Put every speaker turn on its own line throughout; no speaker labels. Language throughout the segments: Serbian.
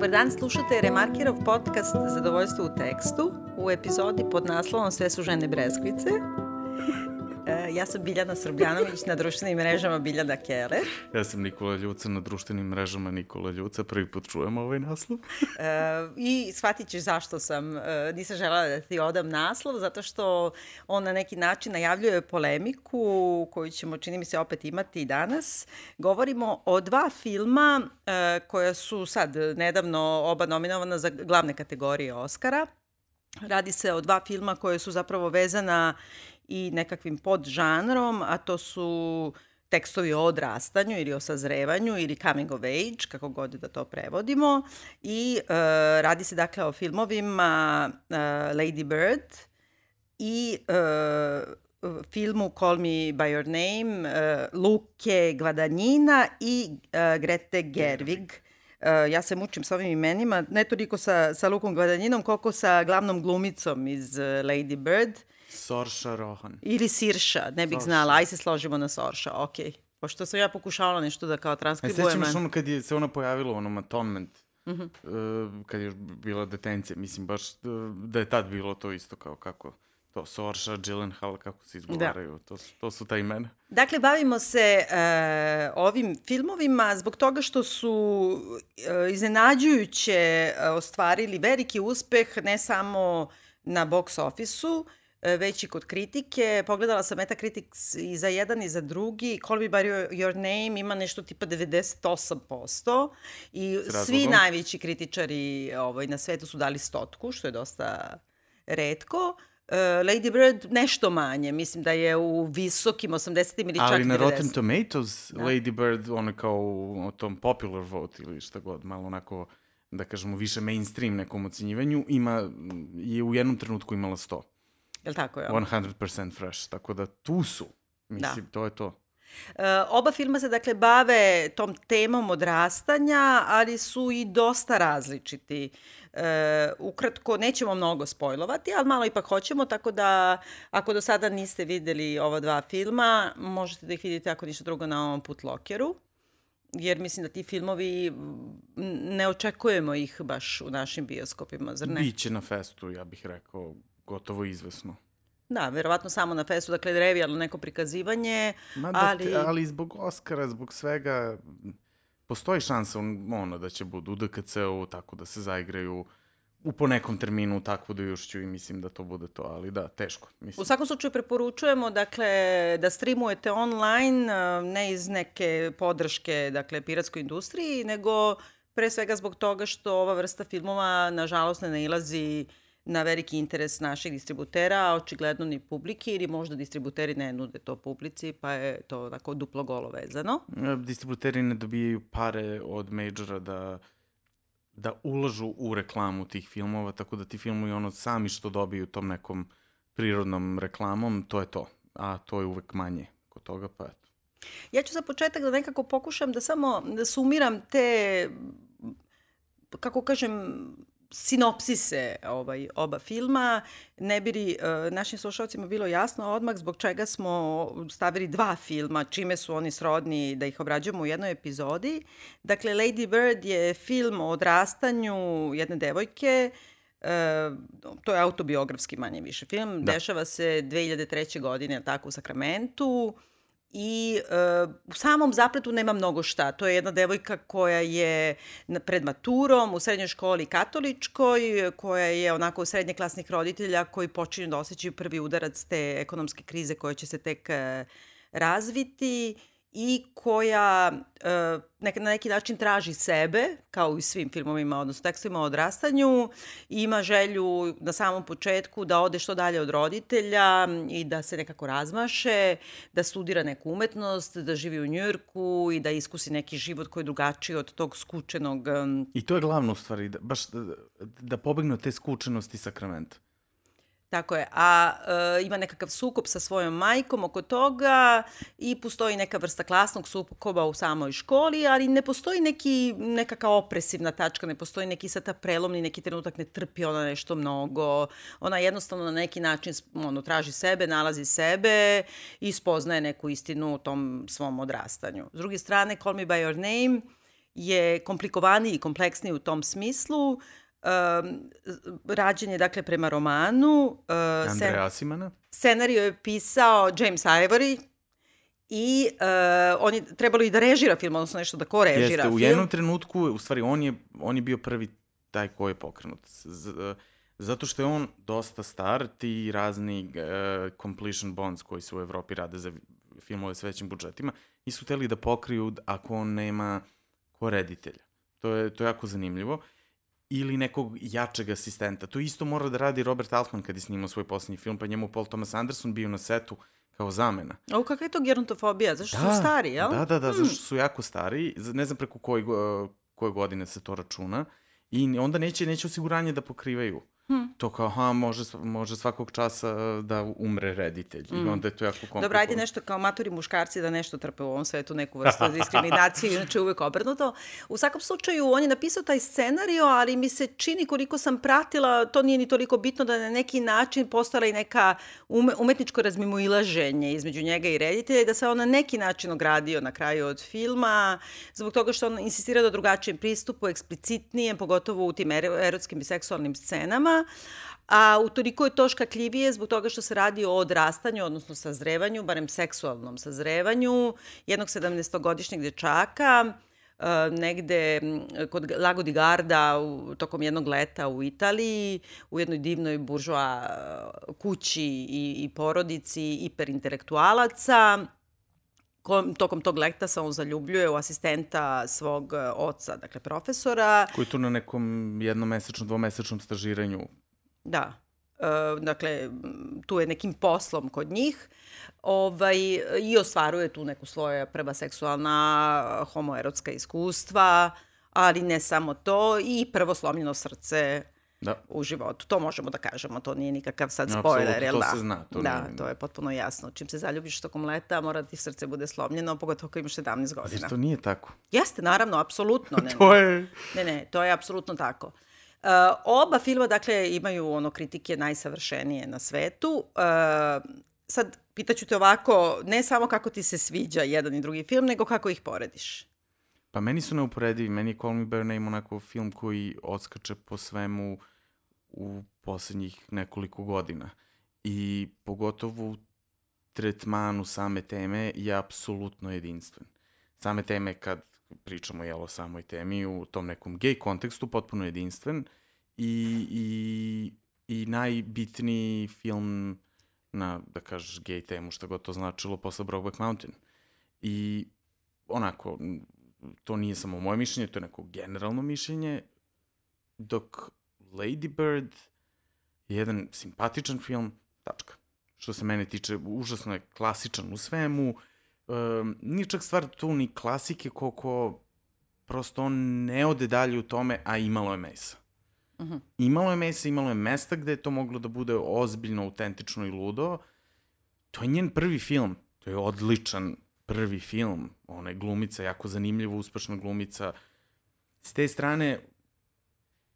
Dobar dan, slušate Remarkirov podcast Zadovoljstvo u tekstu u epizodi pod naslovom Sve su žene breskvice. Ja sam Biljana Srbljanović na društvenim mrežama Biljana Keller.
Ja sam Nikola Ljuca na društvenim mrežama Nikola Ljuca. Prvi put čujem ovaj naslov.
e, I shvatit ćeš zašto sam, e, nisam žela da ti odam naslov, zato što on na neki način najavljuje polemiku koju ćemo, čini mi se, opet imati i danas. Govorimo o dva filma e, koja su sad nedavno oba nominovana za glavne kategorije Oscara. Radi se o dva filma koje su zapravo vezana i nekakvim podžanrom, a to su tekstovi o odrastanju ili o sazrevanju ili coming of age, kako god da to prevodimo. I uh, radi se dakle o filmovima uh, Lady Bird i uh, filmu Call Me By Your Name uh, Luke Gvadanjina i uh, Grete Gerwig. Uh, ja se mučim sa ovim imenima, ne toliko sa, sa Lukom Gvadanjinom, koliko sa glavnom glumicom iz uh, Lady Bird.
Sorša Rohan.
Ili Sirša, ne bih Sorša. znala, aj se složimo na Sorša, okej. Okay. Pošto sam ja pokušavala nešto da kao transkribujem.
Aj, sećam ono kad je se ona pojavila u onom Atonement, uh -huh. uh, kad je bila detencija, mislim baš da je tad bilo to isto kao kako to Sorša, Gyllenhaal, kako se izgovaraju, da. to, su, to su ta imena.
Dakle, bavimo se uh, ovim filmovima zbog toga što su uh, iznenađujuće uh, ostvarili veliki uspeh ne samo na box ofisu, već i kod kritike. Pogledala sam Metacritics i za jedan i za drugi. Call Me By Your Name ima nešto tipa 98% i svi najveći kritičari ovaj, na svetu su dali stotku, što je dosta redko. Uh, Lady Bird nešto manje, mislim da je u visokim 80 ili čak 90.
Ali na Rotten Tomatoes da. Lady Bird, ono kao u tom popular vote ili šta god, malo onako da kažemo više mainstream nekom ocenjivanju, ima, je u jednom trenutku imala 100.
Jel tako je?
100% fresh, tako da tu su. Mislim, da. to je to.
E, oba filma se dakle bave tom temom odrastanja, ali su i dosta različiti. E, ukratko, nećemo mnogo spojlovati, ali malo ipak hoćemo, tako da ako do sada niste videli ova dva filma, možete da ih vidite ako ništa drugo na ovom Putlokeru jer mislim da ti filmovi ne očekujemo ih baš u našim bioskopima, zar ne?
Biće na festu, ja bih rekao, gotovo izvesno.
Da, verovatno samo na festu, dakle revijalno neko prikazivanje,
Ma da, ali... Ali zbog Oscara, zbog svega, postoji šansa ono, da će budu u DKC-u, tako da se zaigraju u po nekom terminu u takvu dojušću i mislim da to bude to, ali da, teško. Mislim.
U svakom slučaju preporučujemo dakle, da streamujete online, ne iz neke podrške dakle, piratskoj industriji, nego pre svega zbog toga što ova vrsta filmova nažalost ne nailazi uh, na veliki interes naših distributera, a očigledno ni publike ili možda distributeri ne nude to publici, pa je to onako duplo golo vezano.
Distributeri ne dobijaju pare od majora da da ulažu u reklamu tih filmova, tako da ti filmovi ono sami što dobiju tom nekom prirodnom reklamom, to je to. A to je uvek manje kod toga, pa eto.
Ja ću za početak da nekako pokušam da samo da sumiram te kako kažem, sinopsise ovaj, oba filma, ne bi li uh, našim slušalcima bilo jasno odmah zbog čega smo stavili dva filma, čime su oni srodni da ih obrađujemo u jednoj epizodi. Dakle, Lady Bird je film o odrastanju jedne devojke, Uh, to je autobiografski manje više film. Da. Dešava se 2003. godine, tako, u Sakramentu. I uh, u samom zapletu nema mnogo šta. To je jedna devojka koja je pred maturom u srednjoj školi katoličkoj, koja je onako srednje klasnih roditelja koji počinju da osjećaju prvi udarac te ekonomske krize koja će se tek uh, razviti i koja uh, nek, na neki način traži sebe, kao i svim filmovima, odnosno tekstovima o odrastanju, ima želju na samom početku da ode što dalje od roditelja i da se nekako razmaše, da studira neku umetnost, da živi u Njujorku i da iskusi neki život koji je drugačiji od tog skučenog...
I to je glavno u stvari, da, baš da, da od te skučenosti sakramenta.
Tako je, a e, ima nekakav sukob sa svojom majkom oko toga i postoji neka vrsta klasnog sukoba u samoj školi, ali ne postoji neki, nekaka opresivna tačka, ne postoji neki sata prelomni, neki trenutak ne trpi ona nešto mnogo. Ona jednostavno na neki način ono, traži sebe, nalazi sebe i spoznaje neku istinu u tom svom odrastanju. S druge strane, Call Me By Your Name je komplikovaniji i kompleksniji u tom smislu. Um, rađen je dakle prema romanu.
Uh, Andreja Asimana.
Scenario je pisao James Ivory, i uh, on je trebalo i da režira film, odnosno nešto da ko režira
Jeste,
film.
u jednom trenutku, u stvari, on je, on je bio prvi taj ko je pokrenut. Z, zato što je on dosta star, ti razni uh, completion bonds koji se u Evropi rade za filmove s većim budžetima, i su teli da pokriju ako on nema ko reditelja. To je, to je jako zanimljivo. Ili nekog jačeg asistenta. To isto mora da radi Robert Altman kad je snimao svoj poslednji film, pa njemu Paul Thomas Anderson bio na setu kao zamena.
O, kakva je to gerontofobija? Zašto da, su stari, jel?
Da, da, da, hmm. zašto su jako stari. Ne znam preko koje, koje godine se to računa. I onda neće, neće osiguranje da pokrivaju Hmm. To kao, ha, može, može svakog časa e, da umre reditelj. Hmm. I onda je to jako komplikovano.
Dobro, ajde nešto kao maturi muškarci da nešto trpe u ovom svetu, neku vrstu diskriminacije, inače uvek obrnuto. U svakom slučaju, on je napisao taj scenario, ali mi se čini koliko sam pratila, to nije ni toliko bitno da na neki način postala i neka ume, umetničko razmimoilaženje između njega i reditelja i da se on na neki način ogradio na kraju od filma, zbog toga što on insistira da drugačijem pristupu, eksplicitnijem, pogotovo u tim erotskim i seksualnim scenama, a u toliko je to škakljivije zbog toga što se radi o odrastanju, odnosno sazrevanju, barem seksualnom sazrevanju jednog 17-godišnjeg dečaka, Uh, negde kod Lago di Garda u, tokom jednog leta u Italiji, u jednoj divnoj buržoa kući i, i porodici hiperintelektualaca. Kom, tokom tog leta se on zaljubljuje u asistenta svog oca, dakle profesora.
Koji tu na nekom jednomesečnom, dvomesečnom stažiranju
Da. E, dakle, tu je nekim poslom kod njih ovaj, i ostvaruje tu neku svoje prva seksualna homoerotska iskustva, ali ne samo to, i prvo slomljeno srce da. u životu. To možemo da kažemo, to nije nikakav sad spoiler, jel
da?
to
se zna. To
da, nije... to je potpuno jasno. Čim se zaljubiš tokom leta, mora ti srce bude slomljeno, pogotovo ako imaš 17 godina.
to nije tako.
Jeste, naravno, apsolutno. Ne,
to je...
Ne, ne, to je apsolutno tako. Uh, Uh, oba filma, dakle, imaju ono kritike najsavršenije na svetu. Uh, sad, pitaću te ovako, ne samo kako ti se sviđa jedan i drugi film, nego kako ih porediš.
Pa meni su neuporedivi. Meni je Call Me By Your Name onako film koji odskače po svemu u poslednjih nekoliko godina. I pogotovo u tretmanu same teme je apsolutno jedinstven. Same teme kad pričamo jel, o samoj temi u tom nekom gej kontekstu, potpuno jedinstven i, i, i najbitniji film na, da kažeš, gej temu, što god to značilo, posle Brokeback Mountain. I onako, to nije samo moje mišljenje, to je neko generalno mišljenje, dok Lady Bird je jedan simpatičan film, tačka. Što se mene tiče, užasno je klasičan u svemu, um, nije čak stvar tu ni klasike koliko prosto on ne ode dalje u tome, a imalo je mesa. Uh mhm. -huh. Imalo je mesa, imalo je mesta gde je to moglo da bude ozbiljno, autentično i ludo. To je njen prvi film. To je odličan prvi film. Ona je glumica, jako zanimljiva, uspešna glumica. S te strane,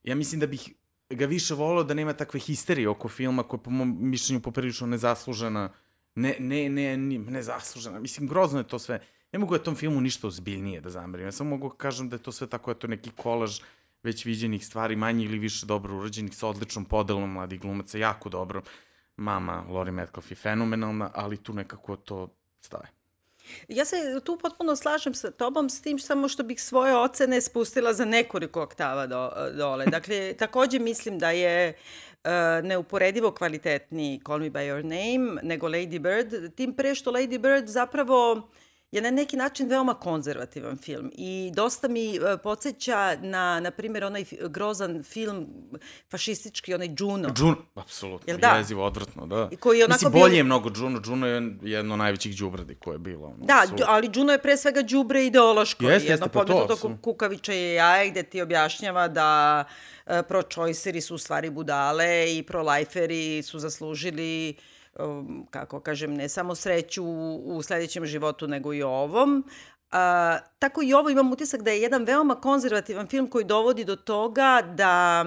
ja mislim da bih ga više volao da nema takve histerije oko filma koja po mom mišljenju poprilično nezaslužena ne, ne, ne, ne, ne zaslužena. Mislim, grozno je to sve. Ne mogu ja tom filmu ništa ozbiljnije da zamerim. Ja samo mogu da kažem da je to sve tako, eto, neki kolaž već viđenih stvari, manje ili više dobro urađenih, sa odličnom podelom mladih glumaca, jako dobro. Mama Lori Metcalf je fenomenalna, ali tu nekako to staje.
Ja se tu potpuno slažem sa tobom s tim samo što bih svoje ocene spustila za nekoliko oktava do, dole. Dakle, takođe mislim da je uh, neuporedivo kvalitetniji Call Me By Your Name nego Lady Bird, tim pre što Lady Bird zapravo uh, je na neki način veoma konzervativan film i dosta mi uh, podsjeća na, na primjer, onaj grozan film fašistički, onaj Juno.
Juno, apsolutno, Jel da? jezivo, odvratno, da.
I koji je onako
Mislim, bolje bio... je mnogo Juno, Juno je jedno od najvećih džubradi koje je bilo. Ono,
da, apsolutno. ali Juno je pre svega džubre ideološko.
Jeste, jeste, pa to. Jedno
kukaviče je jaje gde ti objašnjava da uh, pro-choiceri su u stvari budale i pro-liferi su zaslužili uh, kako kažem, ne samo sreću u, sledećem životu, nego i ovom. A, tako i ovo imam utisak da je jedan veoma konzervativan film koji dovodi do toga da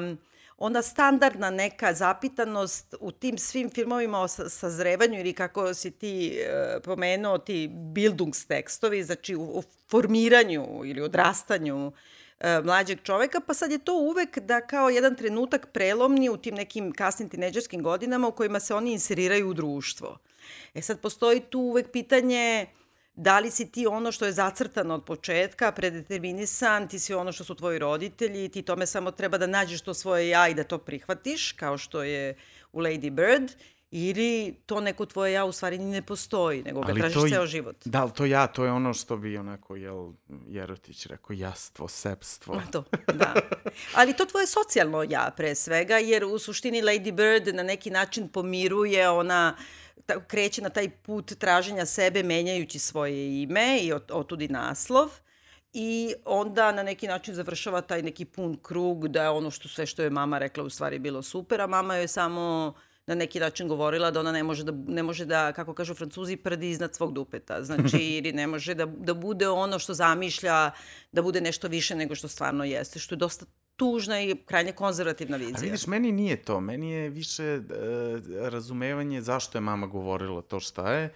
ona standardna neka zapitanost u tim svim filmovima o sazrevanju ili kako si ti e, pomenuo, ti bildungstekstovi, znači u, u formiranju ili odrastanju mlađeg čoveka, pa sad je to uvek da kao jedan trenutak prelomni u tim nekim kasnim tineđerskim godinama u kojima se oni inseriraju u društvo. E sad postoji tu uvek pitanje da li si ti ono što je zacrtano od početka, predeterminisan, ti si ono što su tvoji roditelji, ti tome samo treba da nađeš to svoje ja i da to prihvatiš, kao što je u Lady Bird, ili to neko tvoje ja u stvari ne postoji, nego ga ali tražiš to, ceo život.
Da, ali to ja, to je ono što bi onako, jel, Jerotić rekao, jastvo, sepstvo.
To, da. Ali to tvoje socijalno ja pre svega, jer u suštini Lady Bird na neki način pomiruje ona ta, kreće na taj put traženja sebe menjajući svoje ime i od, otud i naslov i onda na neki način završava taj neki pun krug da je ono što sve što je mama rekla u stvari bilo super, a mama je samo na neki način govorila da ona ne može da, ne može da kako kažu francuzi, prdi iznad svog dupeta. Znači, ili ne može da, da bude ono što zamišlja, da bude nešto više nego što stvarno jeste, što je dosta tužna i krajnje konzervativna vizija. A
vidiš, meni nije to. Meni je više uh, razumevanje zašto je mama govorila to šta je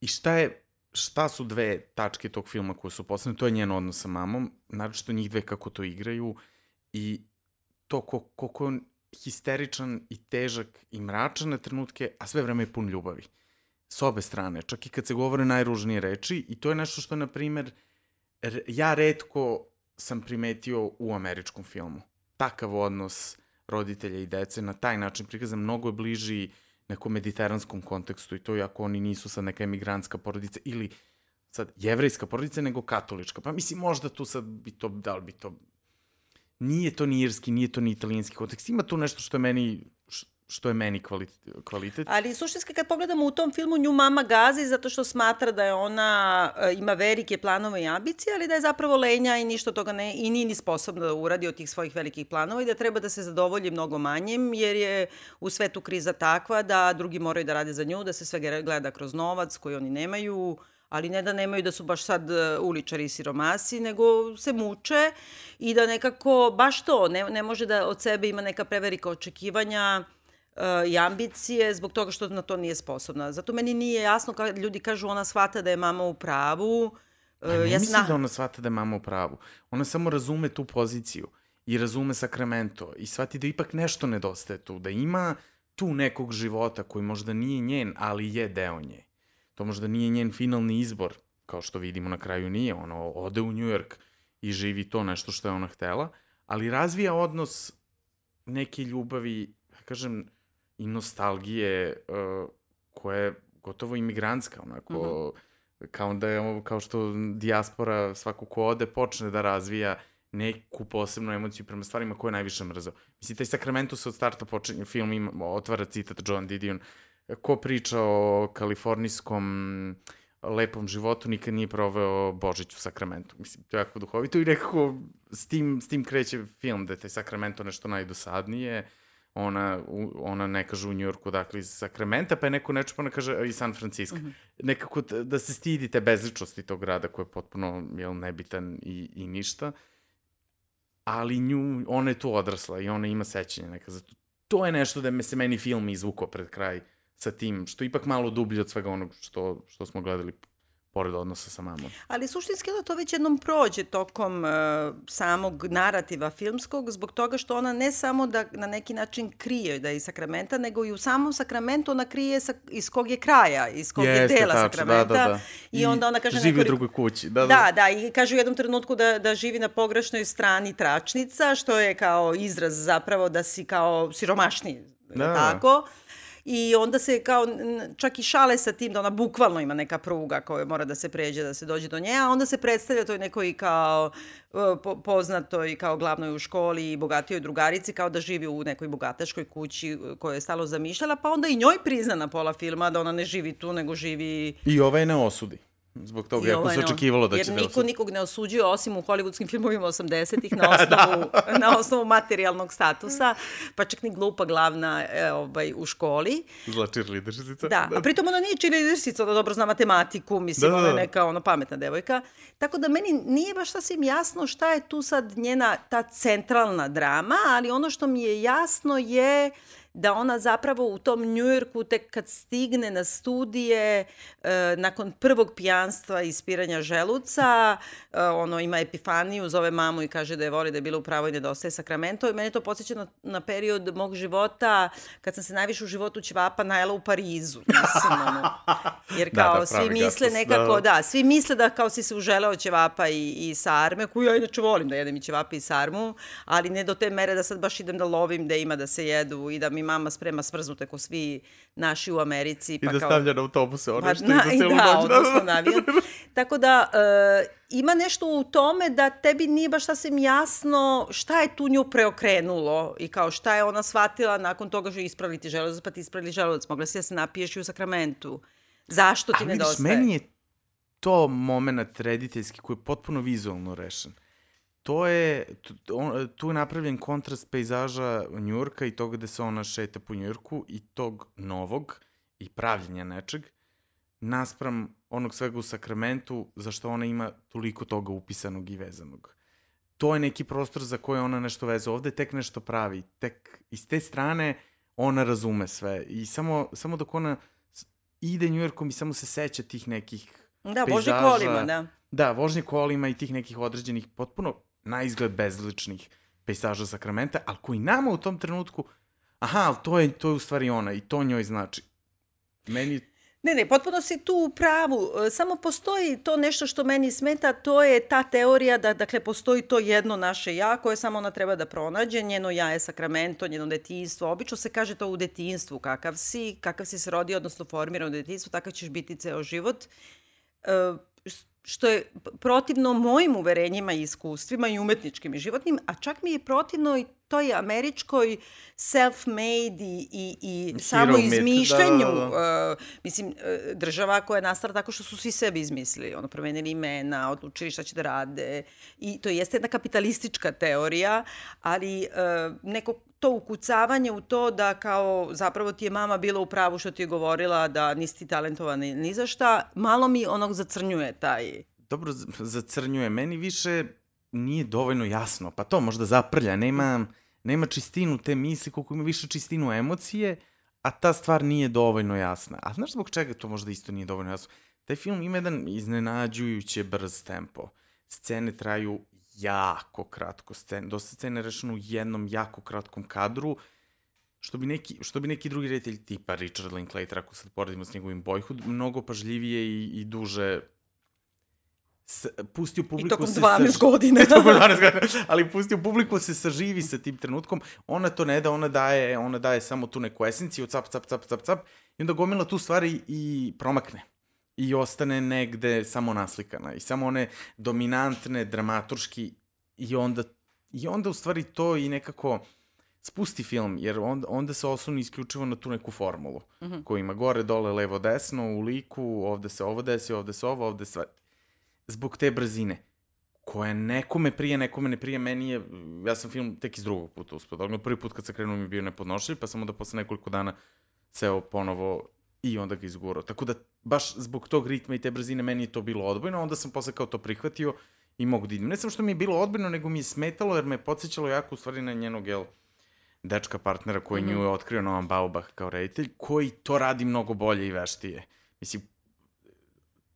i šta je šta su dve tačke tog filma koje su posledne, to je njen odnos sa mamom, naročito njih dve kako to igraju i to ko, koliko je histeričan i težak i mračan na trenutke, a sve vreme je pun ljubavi. S obe strane, čak i kad se govore najružnije reči i to je nešto što, na primer, ja redko sam primetio u američkom filmu. Takav odnos roditelja i dece na taj način prikazan mnogo je bliži nekom mediteranskom kontekstu i to ako oni nisu sad neka emigrantska porodica ili sad jevrejska porodica nego katolička. Pa mislim možda tu sad bi to, da li bi to nije to ni irski, nije to ni italijanski kontekst. Ima tu nešto što je meni što je meni kvalitet. kvalitet.
Ali suštinski kad pogledamo u tom filmu nju mama gazi zato što smatra da je ona e, ima velike planove i ambicije, ali da je zapravo lenja i ništa toga ne, i nije ni sposobna da uradi od tih svojih velikih planova i da treba da se zadovolji mnogo manjim, jer je u svetu kriza takva da drugi moraju da rade za nju, da se sve gleda kroz novac koji oni nemaju, ali ne da nemaju da su baš sad e, uličari i siromasi, nego se muče i da nekako baš to, ne, ne može da od sebe ima neka prevelika očekivanja, uh, i ambicije zbog toga što na to nije sposobna. Zato meni nije jasno kad ljudi kažu ona shvata da je mama u pravu.
Uh, ne ja mislim da ona shvata da je mama u pravu. Ona samo razume tu poziciju i razume sakramento i shvati da ipak nešto nedostaje tu, da ima tu nekog života koji možda nije njen, ali je deo nje. To možda nije njen finalni izbor, kao što vidimo na kraju nije, ono ode u New York i živi to nešto što je ona htela, ali razvija odnos neke ljubavi, da kažem, i nostalgije uh, koja je gotovo imigrantska, onako, mm -hmm. kao da je, kao što dijaspora svako ko ode počne da razvija neku posebnu emociju prema stvarima koje je najviše mrzao. Mislim, taj Sacramento se od starta počinje, film ima, otvara citat John Didion, ko priča o kalifornijskom lepom životu, nikad nije proveo Božić u Sakramentu. Mislim, to je jako duhovito i nekako s tim, s tim kreće film, da je taj Sakramento nešto najdosadnije. Uh, ona, ona ne kaže u Njujorku, dakle iz Sakramenta, pa je neko nečupa, ona kaže iz San Francisco. Mm -hmm. Nekako da se stidi te bezličnosti tog grada koji je potpuno jel, nebitan i, i ništa. Ali nju, ona je tu odrasla i ona ima sećanje neka. Zato to je nešto da me se meni film izvukao pred kraj sa tim, što je ipak malo dublje od svega onog što, što smo gledali pored odnosa sa mamom.
Ali suštinski da to već jednom prođe tokom uh, samog narativa filmskog, zbog toga što ona ne samo da na neki način krije da je iz Sakramenta, nego i u samom Sakramentu ona krije sa, iz kog je kraja, iz kog Jeste, je dela tačno, Sakramenta. Da, da, da. I, I onda ona kaže...
Živi nekoliko... u drugoj kući. Da, da,
da. Da, i kaže u jednom trenutku da, da živi na pogrešnoj strani tračnica, što je kao izraz zapravo da si kao siromašni, da. tako. Da i onda se kao čak i šale sa tim da ona bukvalno ima neka pruga koja mora da se pređe da se dođe do nje, a onda se predstavlja toj nekoj kao e, po, poznatoj kao glavnoj u školi i bogatijoj drugarici kao da živi u nekoj bogataškoj kući e, koju je stalo zamišljala, pa onda i njoj prizna na pola filma da ona ne živi tu, nego živi...
I ova je ne osudi. Zbog toga, jako se očekivalo da će...
Jer niko nikog ne osuđuje, osim u hollywoodskim filmovima 80-ih, na, osnovu, da. na osnovu materijalnog statusa, pa čak ni glupa glavna e, ovaj, u školi.
Zla cheerleadersica.
Da, a pritom ona nije cheerleadersica, ona dobro zna matematiku, mislim, da, da, da. ona je neka ono, pametna devojka. Tako da meni nije baš sasvim jasno šta je tu sad njena ta centralna drama, ali ono što mi je jasno je da ona zapravo u tom Njujorku tek kad stigne na studije e, nakon prvog pijanstva i ispiranja želuca, e, ono ima epifaniju, zove mamu i kaže da je voli da je bila u pravo i nedostaje sakramento i mene to podsjeća na, na period mog života kad sam se najviše u životu ćevapa najela u Parizu. Mislim, ono, jer da, kao da, da, svi misle nekako, da. da, svi misle da kao si se uželeo ćevapa i, i sarme, koju ja inače volim da jedem i ćevapa i sarmu, ali ne do te mere da sad baš idem da lovim da ima da se jedu i da mi mama sprema smrznute ko svi naši u Americi.
Pa I da kao, stavlja na autobuse one pa, što
na,
idu celu
da,
noć.
Odnosno na avion. Tako da, uh, ima nešto u tome da tebi nije baš sasvim jasno šta je tu nju preokrenulo i kao šta je ona shvatila nakon toga što je ispraviti želudac, pa ti ispravili želudac. Mogla si da se napiješ i u sakramentu. Zašto ti nedostaje?
A vidiš, meni je to moment rediteljski koji je potpuno vizualno rešen to je, on, tu je napravljen kontrast pejzaža Njurka i toga gde se ona šeta po Njurku i tog novog i pravljenja nečeg, naspram onog svega u Sakramentu, zašto ona ima toliko toga upisanog i vezanog. To je neki prostor za koje ona nešto veze. Ovde tek nešto pravi. Tek iz te strane ona razume sve. I samo, samo dok ona ide Njujorkom i samo se seća tih nekih
Da, vožnje kolima, da.
Da, vožnje kolima i tih nekih određenih potpuno na izgled bezličnih pejsaža Sakramenta, ali koji nama u tom trenutku, aha, ali to je, to je u stvari ona i to njoj znači. Meni
Ne, ne, potpuno si tu u pravu. Samo postoji to nešto što meni smeta, to je ta teorija da, dakle, postoji to jedno naše ja koje samo ona treba da pronađe. Njeno ja je sakramento, njeno detinjstvo. Obično se kaže to u detinjstvu, kakav si, kakav si se rodio, odnosno formiran u detinjstvu, takav ćeš biti ceo život. E, što je protivno mojim uverenjima i iskustvima i umetničkim i životnim, a čak mi je protivno i toj američkoj self-made i, i, i samo izmišljanju. Da, da, da. Uh, mislim, uh, država koja je nastala tako što su svi sebi izmislili. Ono, promenili imena, odlučili šta će da rade. I to jeste jedna kapitalistička teorija, ali uh, neko to ukucavanje u to da kao zapravo ti je mama bila u pravu što ti je govorila da nisi ti talentovani ni za šta, malo mi onog zacrnjuje taj...
Dobro, zacrnjuje. Meni više nije dovoljno jasno. Pa to možda zaprlja. Nema, nema čistinu te misli, koliko ima više čistinu emocije, a ta stvar nije dovoljno jasna. A znaš zbog čega to možda isto nije dovoljno jasno? Taj film ima jedan iznenađujuće brz tempo. Scene traju jako kratko scene, dosta scene rešeno u jednom jako kratkom kadru, što bi neki, što bi neki drugi reditelj tipa Richard Linklater, ako sad poredimo s njegovim Boyhood, mnogo pažljivije i, i duže s, pustio publiku... I
tokom 12 sa, godine.
I tokom 12 godina, ali pustio publiku se saživi sa tim trenutkom. Ona to ne da, ona daje, ona daje samo tu neku esenciju, cap, cap, cap, cap, cap, i onda gomila tu stvari i promakne i ostane negde samo naslikana i samo one dominantne, dramaturški i onda, i onda u stvari to i nekako spusti film, jer onda, onda se osloni isključivo na tu neku formulu, mm -hmm. koju ima gore, dole, levo, desno, u liku, ovde se ovo desi, ovde se ovo, ovde sve. Zbog te brzine, koja nekome prije, nekome ne prije, meni je, ja sam film tek iz drugog puta uspio. Dakle, prvi put kad se krenuo mi je bio nepodnošljiv, pa samo da posle nekoliko dana seo ponovo i onda ga izgurao. Tako da, baš zbog tog ritma i te brzine meni je to bilo odbojno, onda sam posle kao to prihvatio i mogu da idem. Ne samo što mi je bilo odbojno, nego mi je smetalo jer me je podsjećalo jako u stvari na njenog, jel, dečka partnera koji mm -hmm. nju je otkrio Novan Baubach kao reditelj, koji to radi mnogo bolje i veštije. Mislim,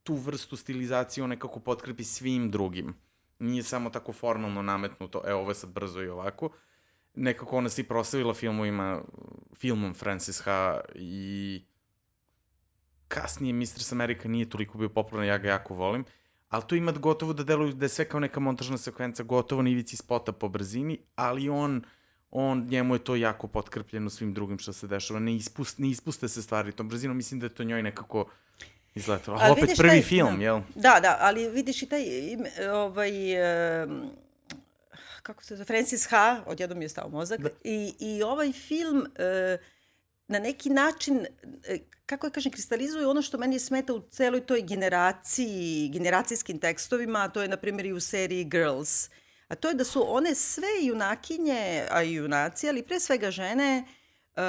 tu vrstu stilizacije on nekako potkrepi svim drugim. Nije samo tako formalno nametnuto, e, ovo je sad brzo i ovako. Nekako ona se i proslavila filmovima, filmom Francis Ha i kasnije Mistress America nije toliko bio popularan, ja ga jako volim, ali to ima gotovo da deluje da je sve kao neka montažna sekvenca, gotovo na ivici spota po brzini, ali on on, njemu je to jako potkrpljeno svim drugim što se dešava, ne, ispust, ne ispuste se stvari tom brzinom, mislim da je to njoj nekako izletalo. Ali opet prvi taj, film,
da,
jel?
Da, da, ali vidiš i taj, ovaj, um, kako se zove, Francis Ha, odjednom mi je stao mozak, da. i, i ovaj film, uh, na neki način, e, kako ja kažem, kristalizuju ono što meni smeta u celoj toj generaciji, generacijskim tekstovima, a to je, na primjer, i u seriji Girls. A to je da su one sve junakinje, a i junaci, ali pre svega žene, uh,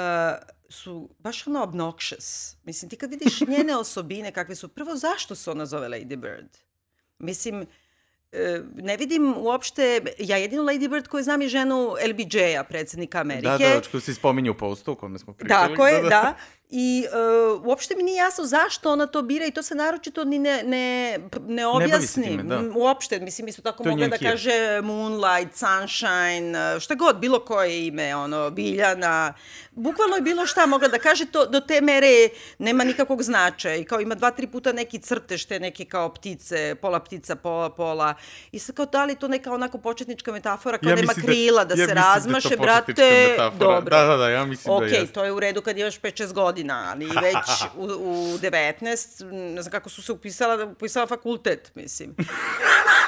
su baš ono obnoxious. Mislim, ti kad vidiš njene osobine kakve su, prvo zašto se ona zove Lady Bird? Mislim, ne vidim uopšte, ja jedinu Lady Bird koju znam je ženu LBJ-a, predsednika Amerike.
Da, da, što se spominju u postu o kome smo pričali.
Tako je, da. da. Da. I uh, uopšte mi nije jasno zašto ona to bira i to se naročito ni ne, ne, ne objasni. Ne time, da. Uopšte, mislim, isto tako mogla da kaže Moonlight, Sunshine, šta god, bilo koje ime, ono, Biljana. Bukvalno je bilo šta mogla da kaže, to do te mere nema nikakvog značaja. I kao ima dva, tri puta neki crtež, te neke kao ptice, pola ptica, pola, pola. I sad kao da li to neka onako početnička metafora, kao ja nema da- krila da, da ja se razmaše, da brate, metafora. dobro.
Da, da, da, ja mislim
okay,
da je.
Okej, to je u redu kad imaš 5-6 godina godina, ali već u, u 19, ne znam kako su se upisala, upisala fakultet, mislim.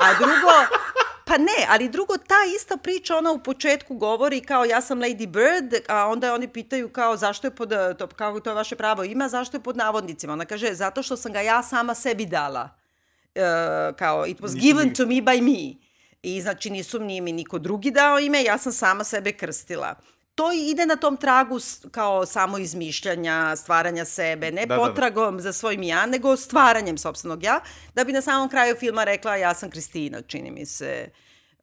A drugo, Pa ne, ali drugo, ta ista priča, ona u početku govori kao ja sam Lady Bird, a onda oni pitaju kao zašto je pod, to, kao to je vaše pravo ima, zašto je pod navodnicima. Ona kaže, zato što sam ga ja sama sebi dala. Uh, kao, it was given to me by me. I znači nisu ni mi niko drugi dao ime, ja sam sama sebe krstila to ide na tom tragu kao samo izmišljanja, stvaranja sebe, ne da, potragom da, da. za svojim ja, nego stvaranjem sobstvenog ja, da bi na samom kraju filma rekla ja sam Kristina, čini mi se.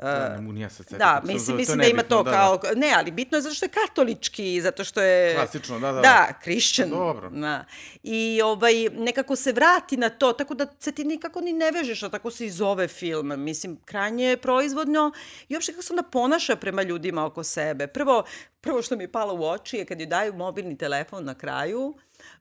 Da, ne mogu ni ja sad
Da, mislim, mislim da ima to da, kao... Da. Ne, ali bitno je zato što je katolički, zato što je...
Klasično, da, da.
Da, Christian.
Dobro.
Da. I ovaj, nekako se vrati na to, tako da se ti nikako ni ne vežeš, a tako se i zove film. Mislim, krajnje je proizvodno i uopšte kako se onda ponaša prema ljudima oko sebe. Prvo, prvo što mi je palo u oči je kad joj daju mobilni telefon na kraju,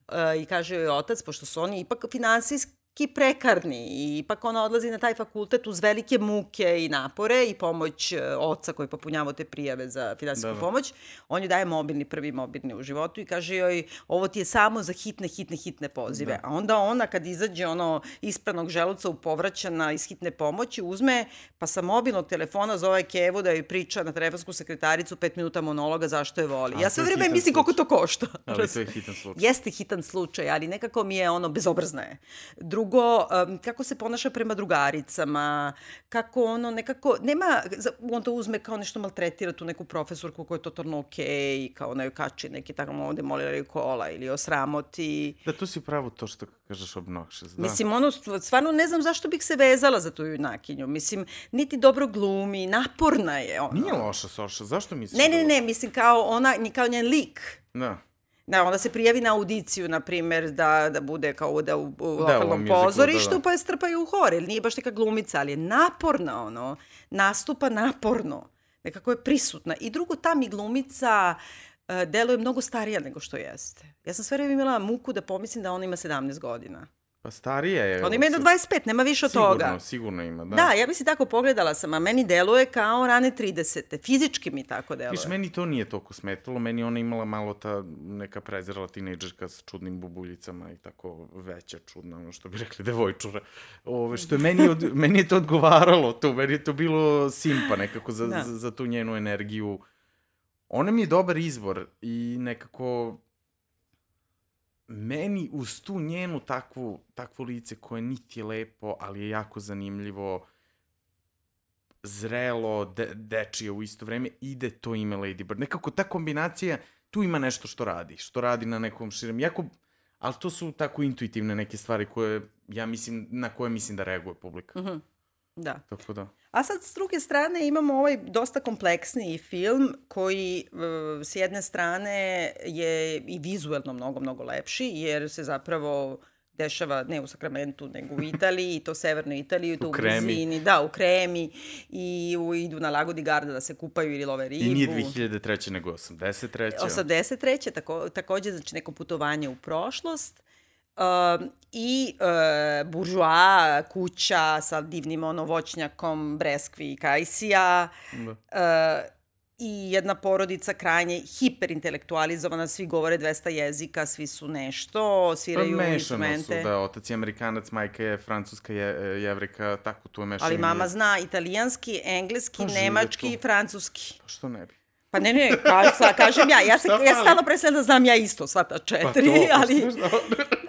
uh, i kaže joj otac, pošto su oni ipak finansijski ki prekarni i ipak ona odlazi na taj fakultet uz velike muke i napore i pomoć e, oca koji popunjava te prijave za finansijsku da, da. pomoć. On joj daje mobilni, prvi mobilni u životu i kaže joj ovo ti je samo za hitne, hitne, hitne pozive. Da. A onda ona kad izađe ono ispranog želuca u povraćana iz hitne pomoći uzme pa sa mobilnog telefona zove Kevu da joj priča na telefonsku sekretaricu pet minuta monologa zašto je voli. A, ja sve vreme mislim koliko to košta.
Ali to je hitan slučaj.
Jeste hitan slučaj, ali nekako mi je ono bezobrazno je. Drugo, drugo, um, kako se ponaša prema drugaricama, kako ono nekako, nema, on to uzme kao nešto maltretira tu neku profesorku koja je totalno okej, okay, kao ona joj kači neki tako ovde moliraju kola ili osramoti.
Da, tu si pravo to što kažeš obnoxious, da.
Mislim, ono, stvarno ne znam zašto bih se vezala za tu junakinju. Mislim, niti dobro glumi, naporna je ona.
Nije loša, Soša, zašto misliš?
Ne, ne, ne, mislim, kao ona, kao njen lik.
Da.
Da, onda se prijavi na audiciju, na primer, da, da bude kao da u, u da, lokalnom da, pozorištu, da, da. pa je strpaju u hor, ili nije baš neka glumica, ali je naporna, ono, nastupa naporno, nekako je prisutna. I drugo, ta mi glumica uh, deluje mnogo starija nego što jeste. Ja sam sve vreme imala muku da pomislim da ona ima 17 godina.
Pa starija je.
Ona ima jedno 25, nema više od
sigurno,
toga.
Sigurno, sigurno ima, da.
Da, ja bi se tako pogledala sam, a meni deluje kao rane 30. Fizički mi tako deluje.
Viš, meni to nije toliko smetalo, meni ona imala malo ta neka prezirala tinejdžerka s čudnim bubuljicama i tako veća čudna, ono što bi rekli devojčura. Ove, što je meni, od, meni je to odgovaralo, to, meni je to bilo simpa nekako za, da. za, za tu njenu energiju. Ona mi je dobar izbor i nekako meni uz tu njenu takvu, takvu lice koje niti je lepo, ali je jako zanimljivo, zrelo, de, dečije u isto vreme, ide to ime Lady Bird. Nekako ta kombinacija, tu ima nešto što radi, što radi na nekom širem, jako, ali to su tako intuitivne neke stvari koje, ja mislim, na koje mislim da reaguje publika.
Mm -hmm. Da.
Tako da.
A sad, s druge strane, imamo ovaj dosta kompleksniji film koji uh, s jedne strane je i vizuelno mnogo, mnogo lepši, jer se zapravo dešava ne u Sakramentu, nego u Italiji, i to severnoj Italiji, to u, u blizini, da, u Kremi, i u, idu na Lago di Garda da se kupaju ili love ribu.
I nije 2003. nego 83.
83. Tako, takođe, znači neko putovanje u prošlost. Uh, i uh, buržoa kuća sa divnim ono voćnjakom breskvi i kajsija da. uh, i jedna porodica krajnje hiperintelektualizovana, svi govore 200 jezika, svi su nešto, sviraju pa instrumente.
su, da, otac je amerikanac, majka je francuska je, jevrika, tako tu je mešanje.
Ali mama zna italijanski, engleski, pa nemački i francuski.
Pa što ne bi?
Pa ne, ne, ka, sa, kažem ja. Ja, se, ja stalno predstavljam da znam ja isto sva ta četiri,
Pa to,
ali...
pa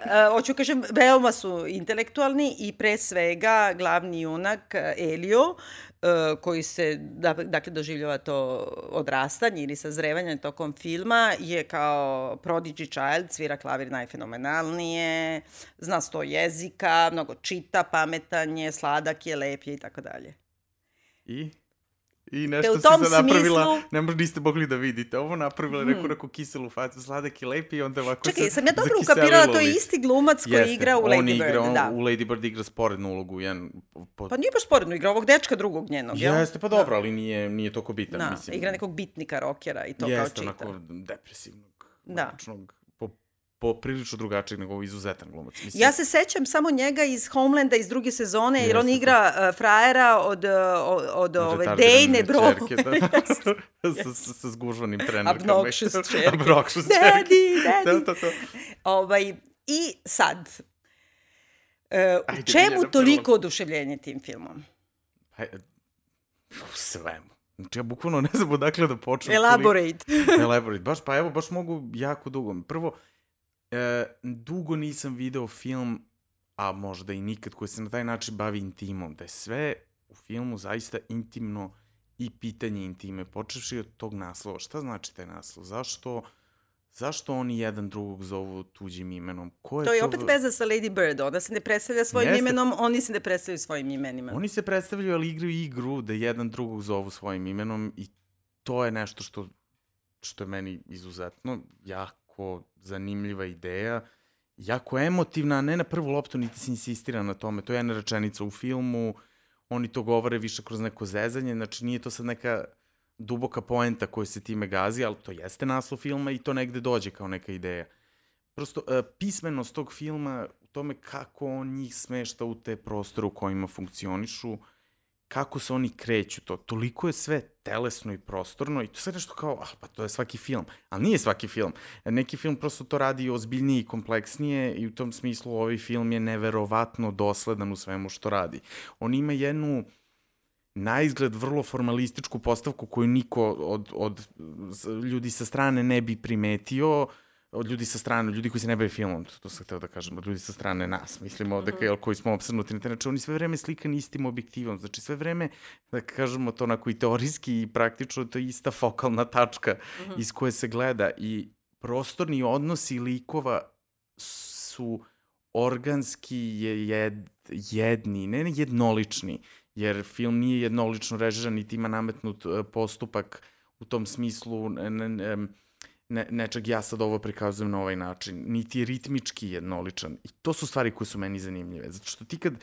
Uh, hoću kažem, veoma su intelektualni i pre svega glavni junak uh, Elio, uh, koji se, da, dakle, doživljava to odrastanje ili sazrevanje tokom filma, je kao prodigy child, svira klavir najfenomenalnije, zna sto jezika, mnogo čita, pametan je, sladak je, lep je i tako dalje.
I? I nešto
tom
sad napravila,
smislu-
ne možda niste mogli da vidite, ovo napravila neku neku kiselu facu, sladak i lepi i onda ovako
Čekaj,
se
sam ja dobro ukapirala, to je isti glumac koji
Jeste,
igra u
on
Lady
igra,
Bird,
on,
da.
U Lady Bird igra sporednu ulogu, jedan... Po,
Pa nije baš sporedno, igra ovog dečka drugog njenog?
Jeste, pa dobro, ali nije, nije toliko bitan,
Da,
mislim.
igra nekog bitnika, rokera i to kao
Jeste,
čita.
onako depresivnog,
Da.
mračnog, po, po prilično drugačijeg nego izuzetan glumac. Mislim,
Ja se sećam samo njega iz Homelanda iz druge sezone, jer on
Jeste,
igra uh, frajera od, uh, od, od ove Dejne bro.
ćerke, da, sa, sa, sa zgužvanim trenerkama.
Obnoxious ćerke.
Obnoxious ćerke.
Daddy, daddy.
Da, to, to.
ovaj, I sad, uh,
Ajde,
čemu toliko oduševljenje tim filmom?
Pa, u svemu. Znači, ja bukvalno ne znam odakle da počnem.
Elaborate.
Koliko- Elaborate. Baš, pa evo, baš mogu jako dugo. Prvo, e, dugo nisam video film, a možda i nikad, koji se na taj način bavi intimom. Da je sve u filmu zaista intimno i pitanje intime. Počevši od tog naslova. Šta znači taj naslov? Zašto... Zašto oni jedan drugog zovu tuđim imenom? Ko je
To je opet
v-
veza sa Lady Bird. Ona se ne predstavlja svojim
Jeste.
imenom, oni se ne predstavljaju svojim imenima.
Oni se predstavljaju, ali igraju igru da jedan drugog zovu svojim imenom i to je nešto što, što je meni izuzetno jako zanimljiva ideja, jako emotivna, a ne na prvu loptu niti se insistira na tome. To je jedna rečenica u filmu, oni to govore više kroz neko zezanje, znači nije to sad neka duboka poenta koja se time gazi, ali to jeste naslov filma i to negde dođe kao neka ideja. Prosto, uh, pismenost tog filma u tome kako on njih smešta u te prostore u kojima funkcionišu, kako se oni kreću to. Toliko je sve telesno i prostorno i to sve nešto kao, ah, pa to je svaki film. Ali nije svaki film. Neki film prosto to radi ozbiljnije i kompleksnije i u tom smislu ovaj film je neverovatno dosledan u svemu što radi. On ima jednu na izgled vrlo formalističku postavku koju niko od, od ljudi sa strane ne bi primetio, od ljudi sa strane, ljudi koji se ne bave filmom, to, to sam hteo da kažem, od ljudi sa strane nas, mislim ovde, mm -hmm. koji smo obsrnuti na te, znači oni sve vreme slikani istim objektivom, znači sve vreme, da kažemo to onako i teorijski i praktično, to je ista fokalna tačka mm -hmm. iz koje se gleda i prostorni odnosi likova su organski je jed, jedni, ne ne jednolični, jer film nije jednolično režiran, niti ima nametnut e, postupak u tom smislu ne, ne, ne, ne, nečeg ja sad ovo prikazujem na ovaj način, niti je ritmički jednoličan. I to su stvari koje su meni zanimljive, zato što ti kad,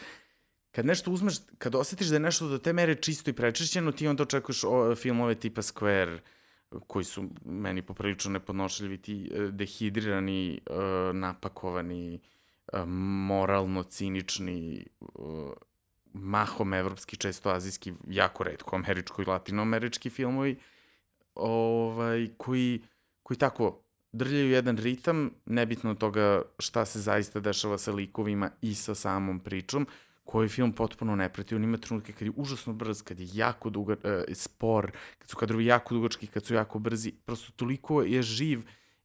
kad nešto uzmeš, kad osjetiš da je nešto do te mere čisto i prečišćeno, ti onda očekuješ o, filmove tipa Square, koji su meni poprilično nepodnošljivi, ti e, dehidrirani, e, napakovani, e, moralno cinični, mahom evropski, često azijski, jako redko američko i latinoamerički filmovi, ovaj, koji, koji tako drljaju jedan ritam, nebitno od toga šta se zaista dešava sa likovima i sa samom pričom, koji film potpuno ne prati. On ima trenutke kad je užasno brz, kad je jako duga, e, spor, kad su kadrovi jako dugački, kad su jako brzi. Prosto toliko je živ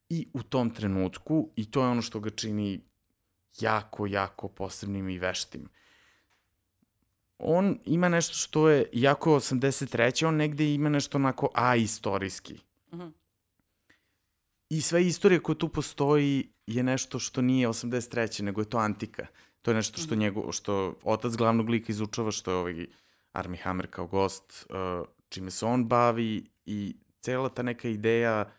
i u tom trenutku i to je ono što ga čini jako, jako posebnim i veštim. On ima nešto što je jako 83. On negde ima nešto onako a istorijski.
Uh -huh.
I sve istorija koja tu postoji je nešto što nije 83. nego je to antika. To je nešto što, njegov, što otac glavnog lika izučava, što je ovaj Armie Hammer kao gost, uh, čime se on bavi i cela ta neka ideja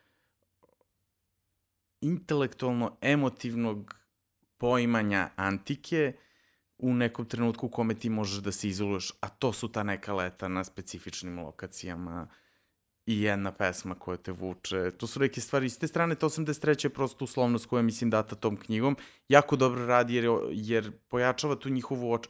intelektualno emotivnog poimanja antike u nekom trenutku u kome ti možeš da se izoluješ, a to su ta neka leta na specifičnim lokacijama i jedna pesma koja te vuče. To su neke stvari. S te strane, ta 83. je prosto uslovnost koja je, mislim, data tom knjigom. Jako dobro radi jer, jer pojačava tu njihovu oč...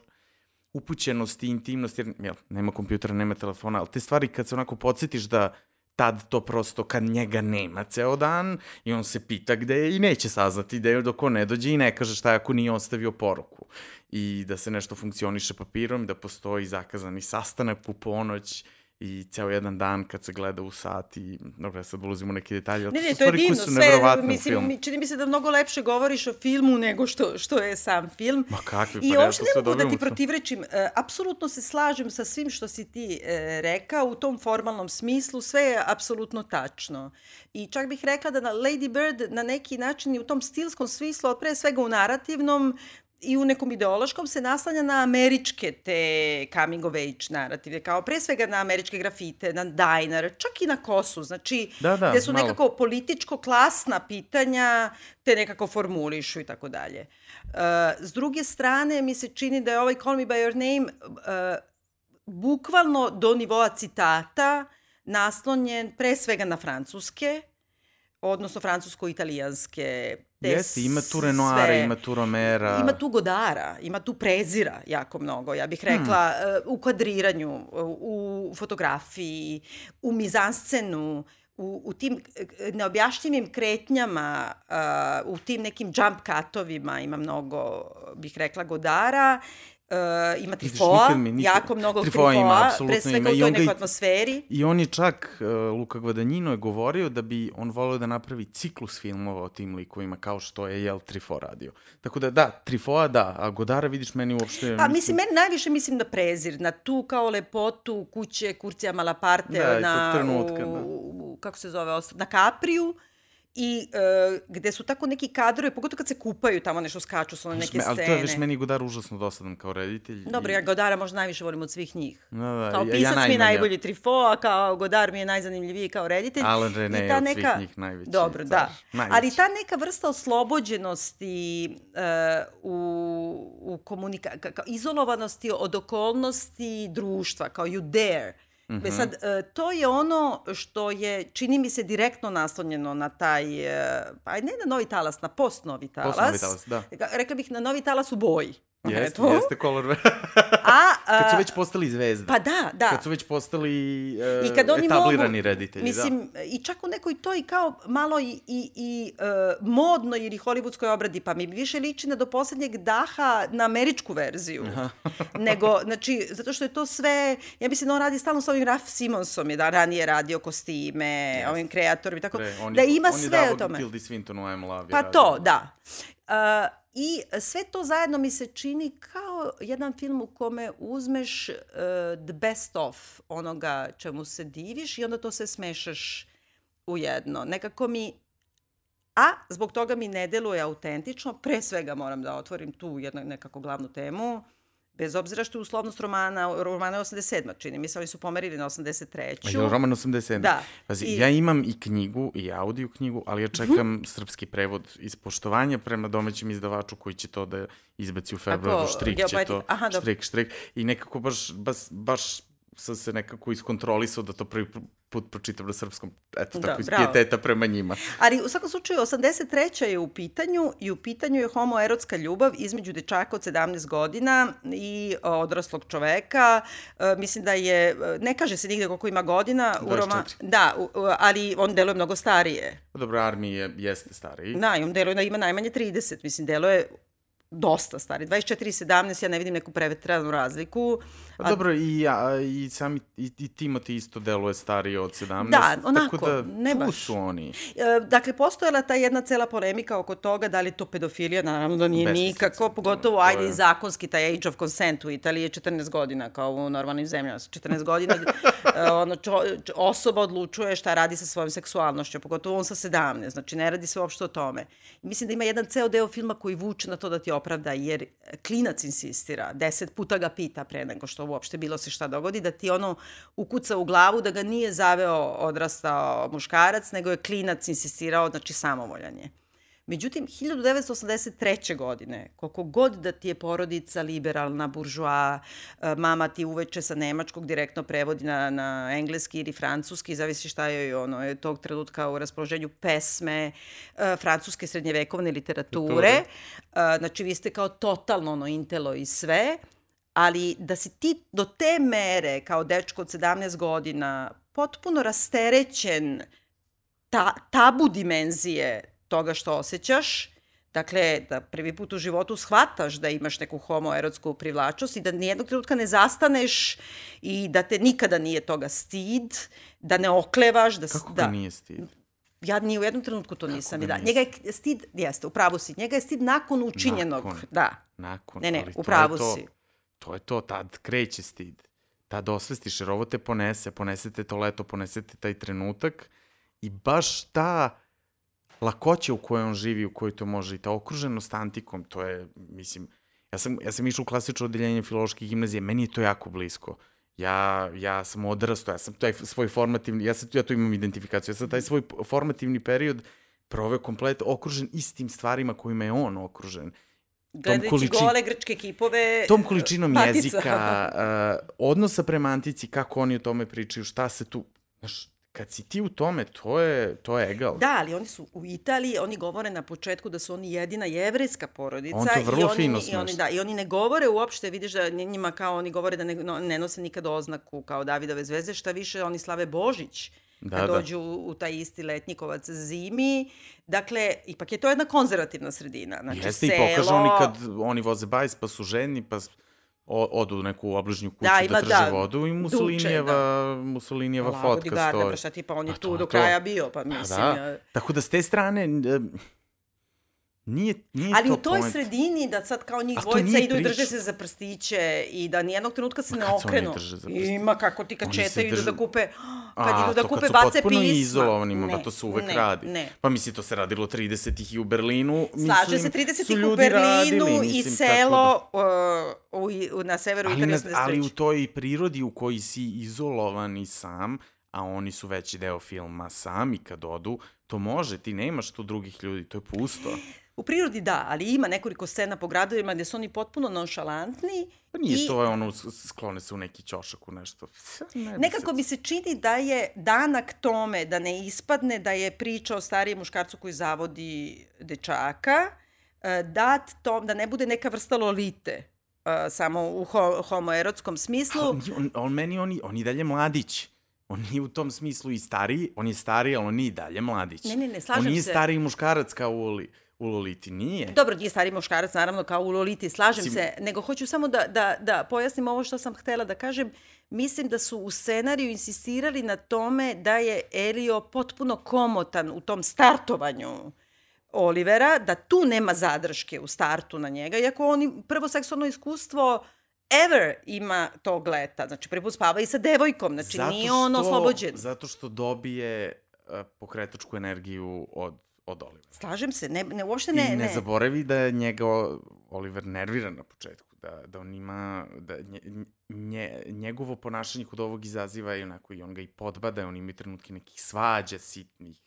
upućenost i intimnost, jer jel, nema kompjutera, nema telefona, ali te stvari kad se onako podsjetiš da tad to prosto kad njega nema ceo dan i on se pita gde je i neće saznati gde je dok on ne dođe i ne kaže šta ako nije ostavio poruku i da se nešto funkcioniše papirom, da postoji zakazani sastanak u ponoć i ceo jedan dan kad se gleda u sat i, dobro, ja sad ulazim u neke detalje,
Ne,
to
ne,
su
to je divno. Sve, mislim, mi- čini mi se da mnogo lepše govoriš o filmu nego što, što je sam film.
Ma kakvi, pa
I
ja to
ne
sve
mogu da ti protivrečim. E, apsolutno se slažem sa svim što si ti e, rekao u tom formalnom smislu. Sve je apsolutno tačno. I čak bih rekla da na Lady Bird na neki način i u tom stilskom smislu, ali pre svega u narativnom, i u nekom ideološkom se naslanja na američke te coming of age narative, kao pre svega na američke grafite, na diner, čak i na kosu, znači
Da, da,
gde su
malo.
nekako političko-klasna pitanja te nekako formulišu i tako dalje. E, S druge strane, mi se čini da je ovaj Call Me By Your Name e, bukvalno do nivoa citata naslonjen pre svega na francuske, odnosno francusko-italijanske. Te
Jeste, ima tu Renoira,
sve.
ima tu Romera.
Ima tu Godara, ima tu prezira jako mnogo, ja bih rekla, hmm. u kadriranju, u fotografiji, u mizanscenu, u, u tim eh, neobjašnjivim kretnjama, uh, u tim nekim jump cutovima ima mnogo, bih rekla, Godara, Uh, ima
Vidiš,
trifoa,
nikad mi nikad-
jako mnogo
Trifoa
trifoa,
ima,
pre svega
ima.
u toj nekoj atmosferi.
I on je čak, uh, Luka Gvadanjino je govorio da bi on volio da napravi ciklus filmova o tim likovima, kao što je, jel, Trifo radio. Tako da, da, Trifoa da, a Godara vidiš meni uopšte...
Pa mislim, meni najviše mislim na prezir, na tu kao lepotu kuće Kurcija Malaparte,
Da,
na,
trenutka,
u,
da.
u, kako se zove, na Kapriju, i e, gde su tako neki kadrovi, pogotovo kad se kupaju tamo nešto skaču su na neke
Me, ali
scene.
to je već meni Godar užasno dosadan kao reditelj.
Dobro,
i-
ja Godara možda najviše volim od svih njih.
Da, da,
Kao
ja- ja
pisac mi je najbolji Trifo, a kao Godar mi je najzanimljiviji kao reditelj.
Alan Rene je od
neka...
svih njih najveći
Dobro,
car.
da.
Najveći.
Ali ta neka vrsta oslobođenosti uh, u, u komunika... kao izolovanosti od okolnosti društva, kao you dare. Mm. -hmm. sad, e, to je ono što je, čini mi se, direktno naslonjeno na taj, e, pa ne na novi talas, na post-novi talas.
Post-novi talas, da.
Rekla bih na novi talas u boji.
Jeste,
Eto.
jeste color.
A, a,
kad su već postali zvezde.
Pa da, da.
Kad su već postali uh,
I kad oni
etablirani
mogu,
reditelji,
mislim, i čak u nekoj toj kao malo i, i, i uh, modnoj ili hollywoodskoj obradi, pa mi više liči na do poslednjeg daha na američku verziju. Nego, znači, zato što je to sve, ja mislim da on radi stalno sa ovim Raf Simonsom, je da ranije radio kostime,
Jeste.
ovim kreatorom i tako,
Pre, on
da
je,
ima
on
sve
je
o tome.
Tildi Swinton u I'm Love. je
Pa
radio.
to, da. Uh, I sve to zajedno mi se čini kao jedan film u kome uzmeš uh, the best of onoga čemu se diviš i onda to sve smešaš u jedno. Nekako mi A zbog toga mi ne deluje autentično, pre svega moram da otvorim tu jednu nekako glavnu temu, bez obzira što je uslovnost romana, romana je 87. čini mi se, oni su pomerili na 83.
A je roman 87?
Da.
Pazi,
I-
ja imam i knjigu, i audio knjigu, ali ja čekam srpski prevod iz poštovanja prema domaćem izdavaču koji će to da izbaci u februaru.
Ako,
Štrik će to.
aha,
štrik, štrik. I nekako baš, baš, baš sam se nekako iskontrolisao da to prvi put pročitam na srpskom. Eto,
Da,
tako iz
bravo.
pijeteta prema njima.
Ali u svakom slučaju 83. je u pitanju i u pitanju je homoerotska ljubav između dečaka od 17 godina i o, odraslog čoveka. E, mislim da je, e, ne kaže se nigde koliko ima godina. U Roma,
24.
da, u, u, ali on deluje mnogo starije.
Pa Dobro, Armi je, jeste stariji.
Da, i on deluje da ima najmanje 30. Mislim, deluje dosta stari. 24 i 17, ja ne vidim neku prevetranu razliku.
Pa dobro, i, ja, i sami, i, i Timothy isto deluje stariji od 17.
Da, onako,
tako da,
ne
tu
baš.
su oni.
E, dakle, postojala ta jedna cela polemika oko toga da li je to pedofilija, naravno da nije
Besmislica,
nikako,
to-
pogotovo,
to
ajde,
je-
i zakonski, taj age of consent u Italiji je 14 godina, kao u normalnim zemljama, 14 godina, e, ono, čo, čo- osoba odlučuje šta radi sa svojom seksualnošću, pogotovo on sa 17, znači ne radi se uopšte o tome. I mislim da ima jedan ceo deo filma koji vuče na to da ti opravda, jer klinac insistira, deset puta ga pita pre nego što uopšte bilo se šta dogodi, da ti ono ukuca u glavu da ga nije zaveo odrastao muškarac, nego je klinac insistirao, znači samovoljan je. Međutim, 1983. godine, koliko god da ti je porodica liberalna, buržoa, e, mama ti uveče sa nemačkog direktno prevodi na, na engleski ili francuski, zavisi šta je ono, je tog trenutka u raspoloženju pesme, e, francuske srednjevekovne literature. E, znači, vi ste kao totalno ono intelo i sve, ali da si ti do te mere kao dečko od 17 godina potpuno rasterećen ta, tabu dimenzije toga što osjećaš, Dakle, da prvi put u životu shvataš da imaš neku homoerotsku privlačnost i da nijednog trenutka ne zastaneš i da te nikada nije toga stid, da ne oklevaš. Da,
Kako
da,
nije stid?
Ja ni u jednom trenutku to nisam.
ga
I da. Njega je stid, jeste, u pravu si, njega je stid nakon učinjenog.
Nakon.
Da.
Nakon.
Ne, ne, u pravu si.
To je to, tad kreće stid. Tad osvestiš, jer ovo te ponese, ponesete to leto, ponesete taj trenutak i baš ta lakoća u kojoj on živi, u kojoj to može i ta okruženost antikom, to je, mislim, ja sam, ja sam išao u klasično odeljenje filološke gimnazije, meni je to jako blisko. Ja, ja sam odrastao, ja sam taj svoj formativni, ja, sam, ja tu imam identifikaciju, ja sam taj svoj formativni period proveo komplet okružen istim stvarima kojima je on okružen.
Gledajući
količin-
gole grčke kipove...
tom količinom
patica.
jezika, uh, odnosa prema antici, kako oni o tome pričaju, šta se tu... Znaš, kad si ti u tome, to je, to je egal.
Da, ali oni su u Italiji, oni govore na početku da su oni jedina jevrejska porodica.
On to vrlo
i oni,
fino
i oni, da, I oni ne govore uopšte, vidiš da njima kao oni govore da ne, ne nose nikad oznaku kao Davidove zvezde, šta više oni slave Božić
Da,
kad
da.
dođu u taj isti letnikovac zimi. Dakle, ipak je to jedna konzervativna sredina. Znači,
Jeste i
selo...
pokažu oni kad oni voze bajs, pa su ženi, pa o, odu u neku obližnju kuću
Da,
da,
ima,
trže
da,
vodu i
duče,
Mussolinijeva, Mussolinijeva
Lago
fotka
Garda,
stoji.
pa šta pa on je
Pa
tu
to
do
je to.
kraja bio, pa
Pa
mislim...
da.
ja-
Tako da s te strane, nije, nije
Ali
to
u toj
point.
sredini da sad kao njih
A to
dvojica idu i drže se za prstiće i da nijednog trenutka se ne okrenu. Ima kako ti kad četaju idu
drže-
da kupe, kad
A,
idu da
to
kupe
kad su
bace
potpuno
pisma.
izolovanima,
ne,
pa to se uvek
ne,
radi.
Ne.
Pa misli, to se radilo 30-ih i u Berlinu.
Slaže se 30
su
ih u
ljudi
Berlinu
radili,
i
mislim, tako
selo uh, u, u, na severu
ali,
Italije
ali u toj prirodi u kojoj si izolovan i sam, a oni su veći deo filma sami kad odu, to može, ti nemaš tu drugih ljudi, to je pusto.
U prirodi da, ali ima nekoliko scena po gradovima gde su oni potpuno nonšalantni.
Pa nije
I-
to je ono, sklone se u neki ćošak u nešto. Ne bi
Nekako
se-
mi se čini da je danak tome da ne ispadne da je priča o starijem muškarcu koji zavodi dečaka, e, dat tom, da ne bude neka vrsta lolite, e, samo u ho homoerotskom smislu.
On, on, on meni, on, on i dalje mladić. On nije u tom smislu i stariji, on je stariji, ali on nije i dalje mladić.
Ne, ne, ne, slažem
On nije
se.
stariji muškarac kao u, Loli, u Loliti, nije.
Dobro, nije stari muškarac, naravno, kao u Loliti, slažem
Sim-
se, nego hoću samo da, da, da pojasnim ovo što sam htela da kažem. Mislim da su u scenariju insistirali na tome da je Elio potpuno komotan u tom startovanju Olivera, da tu nema zadrške u startu na njega, iako on prvo seksualno iskustvo ever ima tog leta. Znači, prvi put spava i sa devojkom, znači nije on oslobođen.
Zato što dobije uh, pokretačku energiju od, od Olivera.
Slažem se, ne, ne, uopšte
I
ne,
ne,
ne.
zaboravi da je njega Oliver nervira na početku, da, da on ima, da nje, nje, njegovo ponašanje kod ovog izaziva i onako i on ga i podbada, on ima i trenutke nekih svađa sitnih,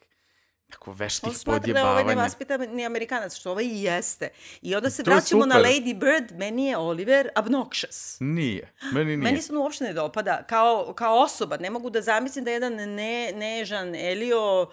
tako veštih
On smatra da je ovaj
podjebavanja.
nevaspitani Amerikanac, što ovaj i jeste. I onda se
To
vraćamo na. Lady Bird, meni je Oliver obnoxious.
Nije, meni nije.
Meni se on uopšte ne dopada kao, kao osoba. Ne mogu da zamislim da je jedan ne, nežan Elio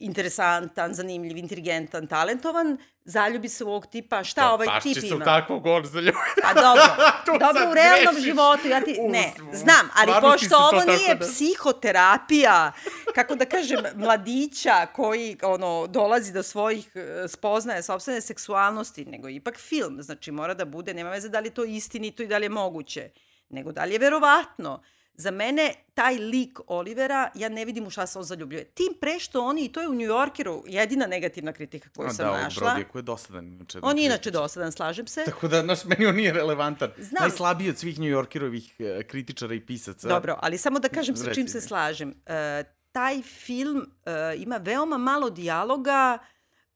interesantan, zanimljiv, inteligentan, talentovan, zaljubi se u ovog tipa, šta ovaj
Baš
tip ima?
u takvog on zaljubiti.
Pa dobro, dobro u realnom
grešiš.
životu, ja ti,
U,
ne, znam, ali pošto
to
ovo nije
da-
psihoterapija, kako da kažem, mladića koji ono, dolazi do svojih e, spoznaja sobstvene seksualnosti, nego ipak film, znači mora da bude, nema veze da li je to istinito i da li je moguće, nego da li je verovatno. Za mene taj lik Olivera, ja ne vidim u šta se on zaljubljuje. Tim pre što oni, i to je u New Yorkeru jedina negativna kritika koju
A
sam
da,
našla.
Brodija koji je dosadan. Inače,
On je
da
inače
kritičar.
dosadan, slažem se.
Tako da, znaš, meni on nije relevantan.
Znam.
Najslabiji od svih New Yorkerovih e, kritičara i pisaca.
Dobro, ali samo da kažem sa čim se
mi.
slažem. E, taj film e, ima veoma malo dijaloga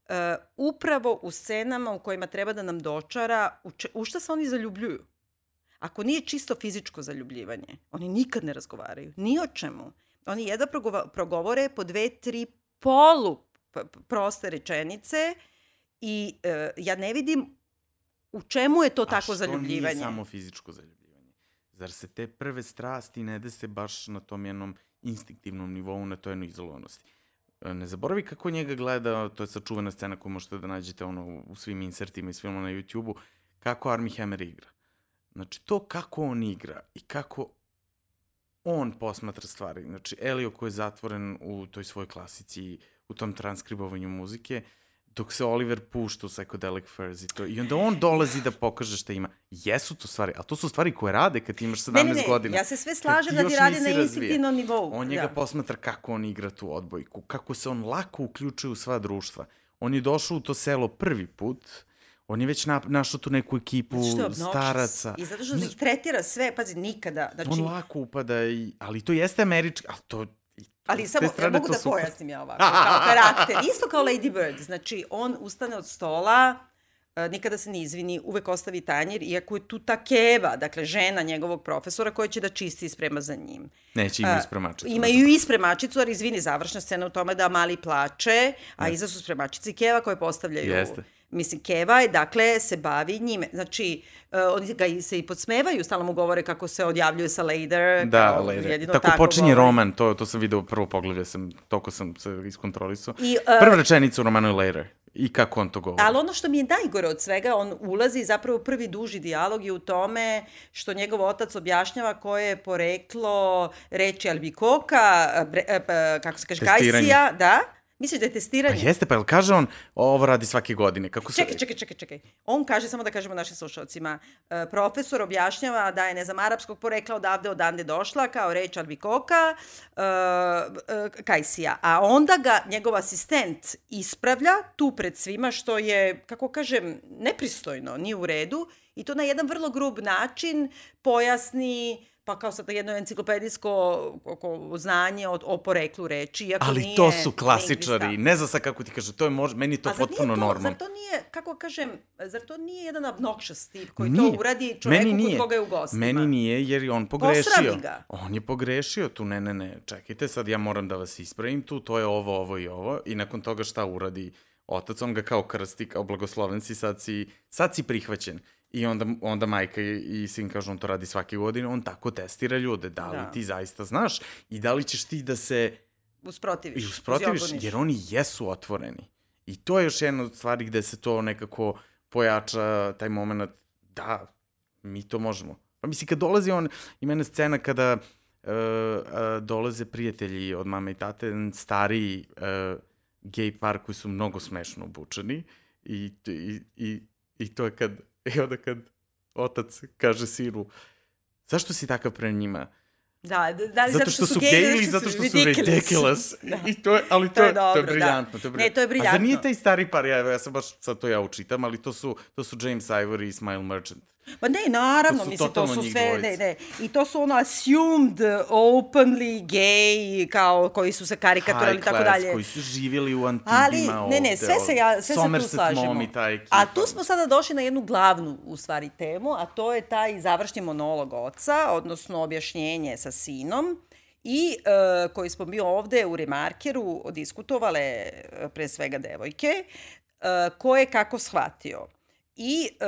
e, upravo u scenama u kojima treba da nam dočara u, če, u šta se oni zaljubljuju. Ako nije čisto fizičko zaljubljivanje, oni nikad ne razgovaraju, ni o čemu. Oni jedva progovore po dve, tri polu proste rečenice i e, ja ne vidim u čemu je to
A
zaljubljivanje.
što nije samo fizičko zaljubljivanje? Zar se te prve strasti ne dese baš na tom jednom instinktivnom nivou, na toj jednoj izolovanosti? E, Ne zaboravi kako njega gleda, to je sačuvena scena koju možete da nađete ono, u svim insertima iz filma na YouTube-u, kako Armie Hammer igra. Znači, to kako on igra i kako on posmatra stvari. Znači, Elio koji je zatvoren u toj svojoj klasici, u tom transkribovanju muzike, dok se Oliver pušta u Psychedelic Furs i to. I onda on dolazi da pokaže šta ima. Jesu to stvari, a to su stvari koje rade kad ti imaš 17
ne, ne, ne,
godina.
ja se sve slažem da ti radi na instinktivnom nivou.
On njega
da.
posmatra kako on igra tu odbojku, kako se on lako uključuje u sva društva. On je došao u to selo prvi put, on je već na, našao tu neku ekipu staraca.
I zato što ih tretira sve, pazi, nikada. Znači...
On lako upada, i, ali to jeste američki, ali to
Ali samo, ja mogu da super. pojasnim ja ovako, kao karakter. Isto kao Lady Bird, znači on ustane od stola, e, nikada se ne izvini, uvek ostavi tanjir, iako je tu ta Keva, dakle žena njegovog profesora koja će da čisti i sprema za njim.
Neće, imaju spremačicu.
Uh, imaju i spremačicu, ali izvini, završna scena u tome da mali plače, a ne. iza su spremačice i Keva koje postavljaju...
Jeste
Mislim, Keva je, dakle, se bavi njime. Znači, uh, oni ga se i podsmevaju, stalno mu govore kako se odjavljuje sa Lader.
Da, kao, Lader. Tako, tako počinje govori. roman, to, to sam video prvo pogledaj, sam, toko sam se iskontrolisao. I, uh, Prva rečenica u romanu je Lader. I kako on to govori.
Ali ono što mi je najgore od svega, on ulazi, zapravo prvi duži dijalog je u tome što njegov otac objašnjava koje je poreklo reči albikoka, bre, kako se kaže, gajsija, da, Misliš da je testiranje?
Pa jeste, pa jel kaže on, ovo radi svake godine? Kako
se... Čekaj, čekaj, čekaj, čekaj. On kaže, samo da kažemo našim slušalcima, e, profesor objašnjava da je, ne znam, arapskog porekla odavde, odande došla, kao reč albikoka, e, e, kajsija. A onda ga njegov asistent ispravlja tu pred svima, što je, kako kažem, nepristojno, nije u redu, i to na jedan vrlo grub način pojasni pa kao sad jedno enciklopedijsko znanje o, o poreklu reči, iako
Ali
nije
to su klasičari, lingvista. ne znam sad kako ti kaže, to je mož, meni to potpuno normalno.
Zar to nije, kako kažem, zar to nije jedan obnoxious tip koji nije. to uradi čoveku meni nije. kod koga je u gostima?
Meni nije, jer je on pogrešio. ga. On je pogrešio tu, ne, ne, ne, čekajte, sad ja moram da vas ispravim tu, to je ovo, ovo i ovo, i nakon toga šta uradi otac, on ga kao krsti, kao blagosloven si, sad si, sad si prihvaćen. I onda, onda majka i, i sin kažu, on to radi svake godine, on tako testira ljude, da li da. ti zaista znaš i da li ćeš ti da se...
Usprotiviš.
I usprotiviš, jer oni jesu otvoreni. I to je još jedna od stvari gde se to nekako pojača, taj moment, da, mi to možemo. Pa mislim, kad dolazi on, ima jedna scena kada uh, uh, dolaze prijatelji od mame i tate, stariji uh, gej par koji su mnogo smešno obučeni i, i, i, i to je kad I onda kad otac kaže sinu, zašto si takav pre njima?
Da, da, da li zato što, što su gej ili
zato što su ridiculous. da. I to je, ali to, to je, dobro, to je briljantno. Da. To je briljantno.
Ne, to je briljantno.
A zar nije taj stari par, ja, ja sam baš sad to ja učitam, ali to su, to su James Ivory i Smile Merchant.
Pa ne, naravno, to mislim, to su sve, ne, ne, i to su ono assumed, openly gay, kao koji su se karikaturali i tako dalje.
koji su živjeli u Antibima Ali,
ne, ne, sve se, ja, sve se tu slažemo. Mom i ta ekipa. A tu smo sada došli na jednu glavnu, u stvari, temu, a to je taj završni monolog oca, odnosno objašnjenje sa sinom, i uh, koji smo mi ovde u Remarkeru diskutovale e, pre svega devojke, uh, ko je kako shvatio. I e,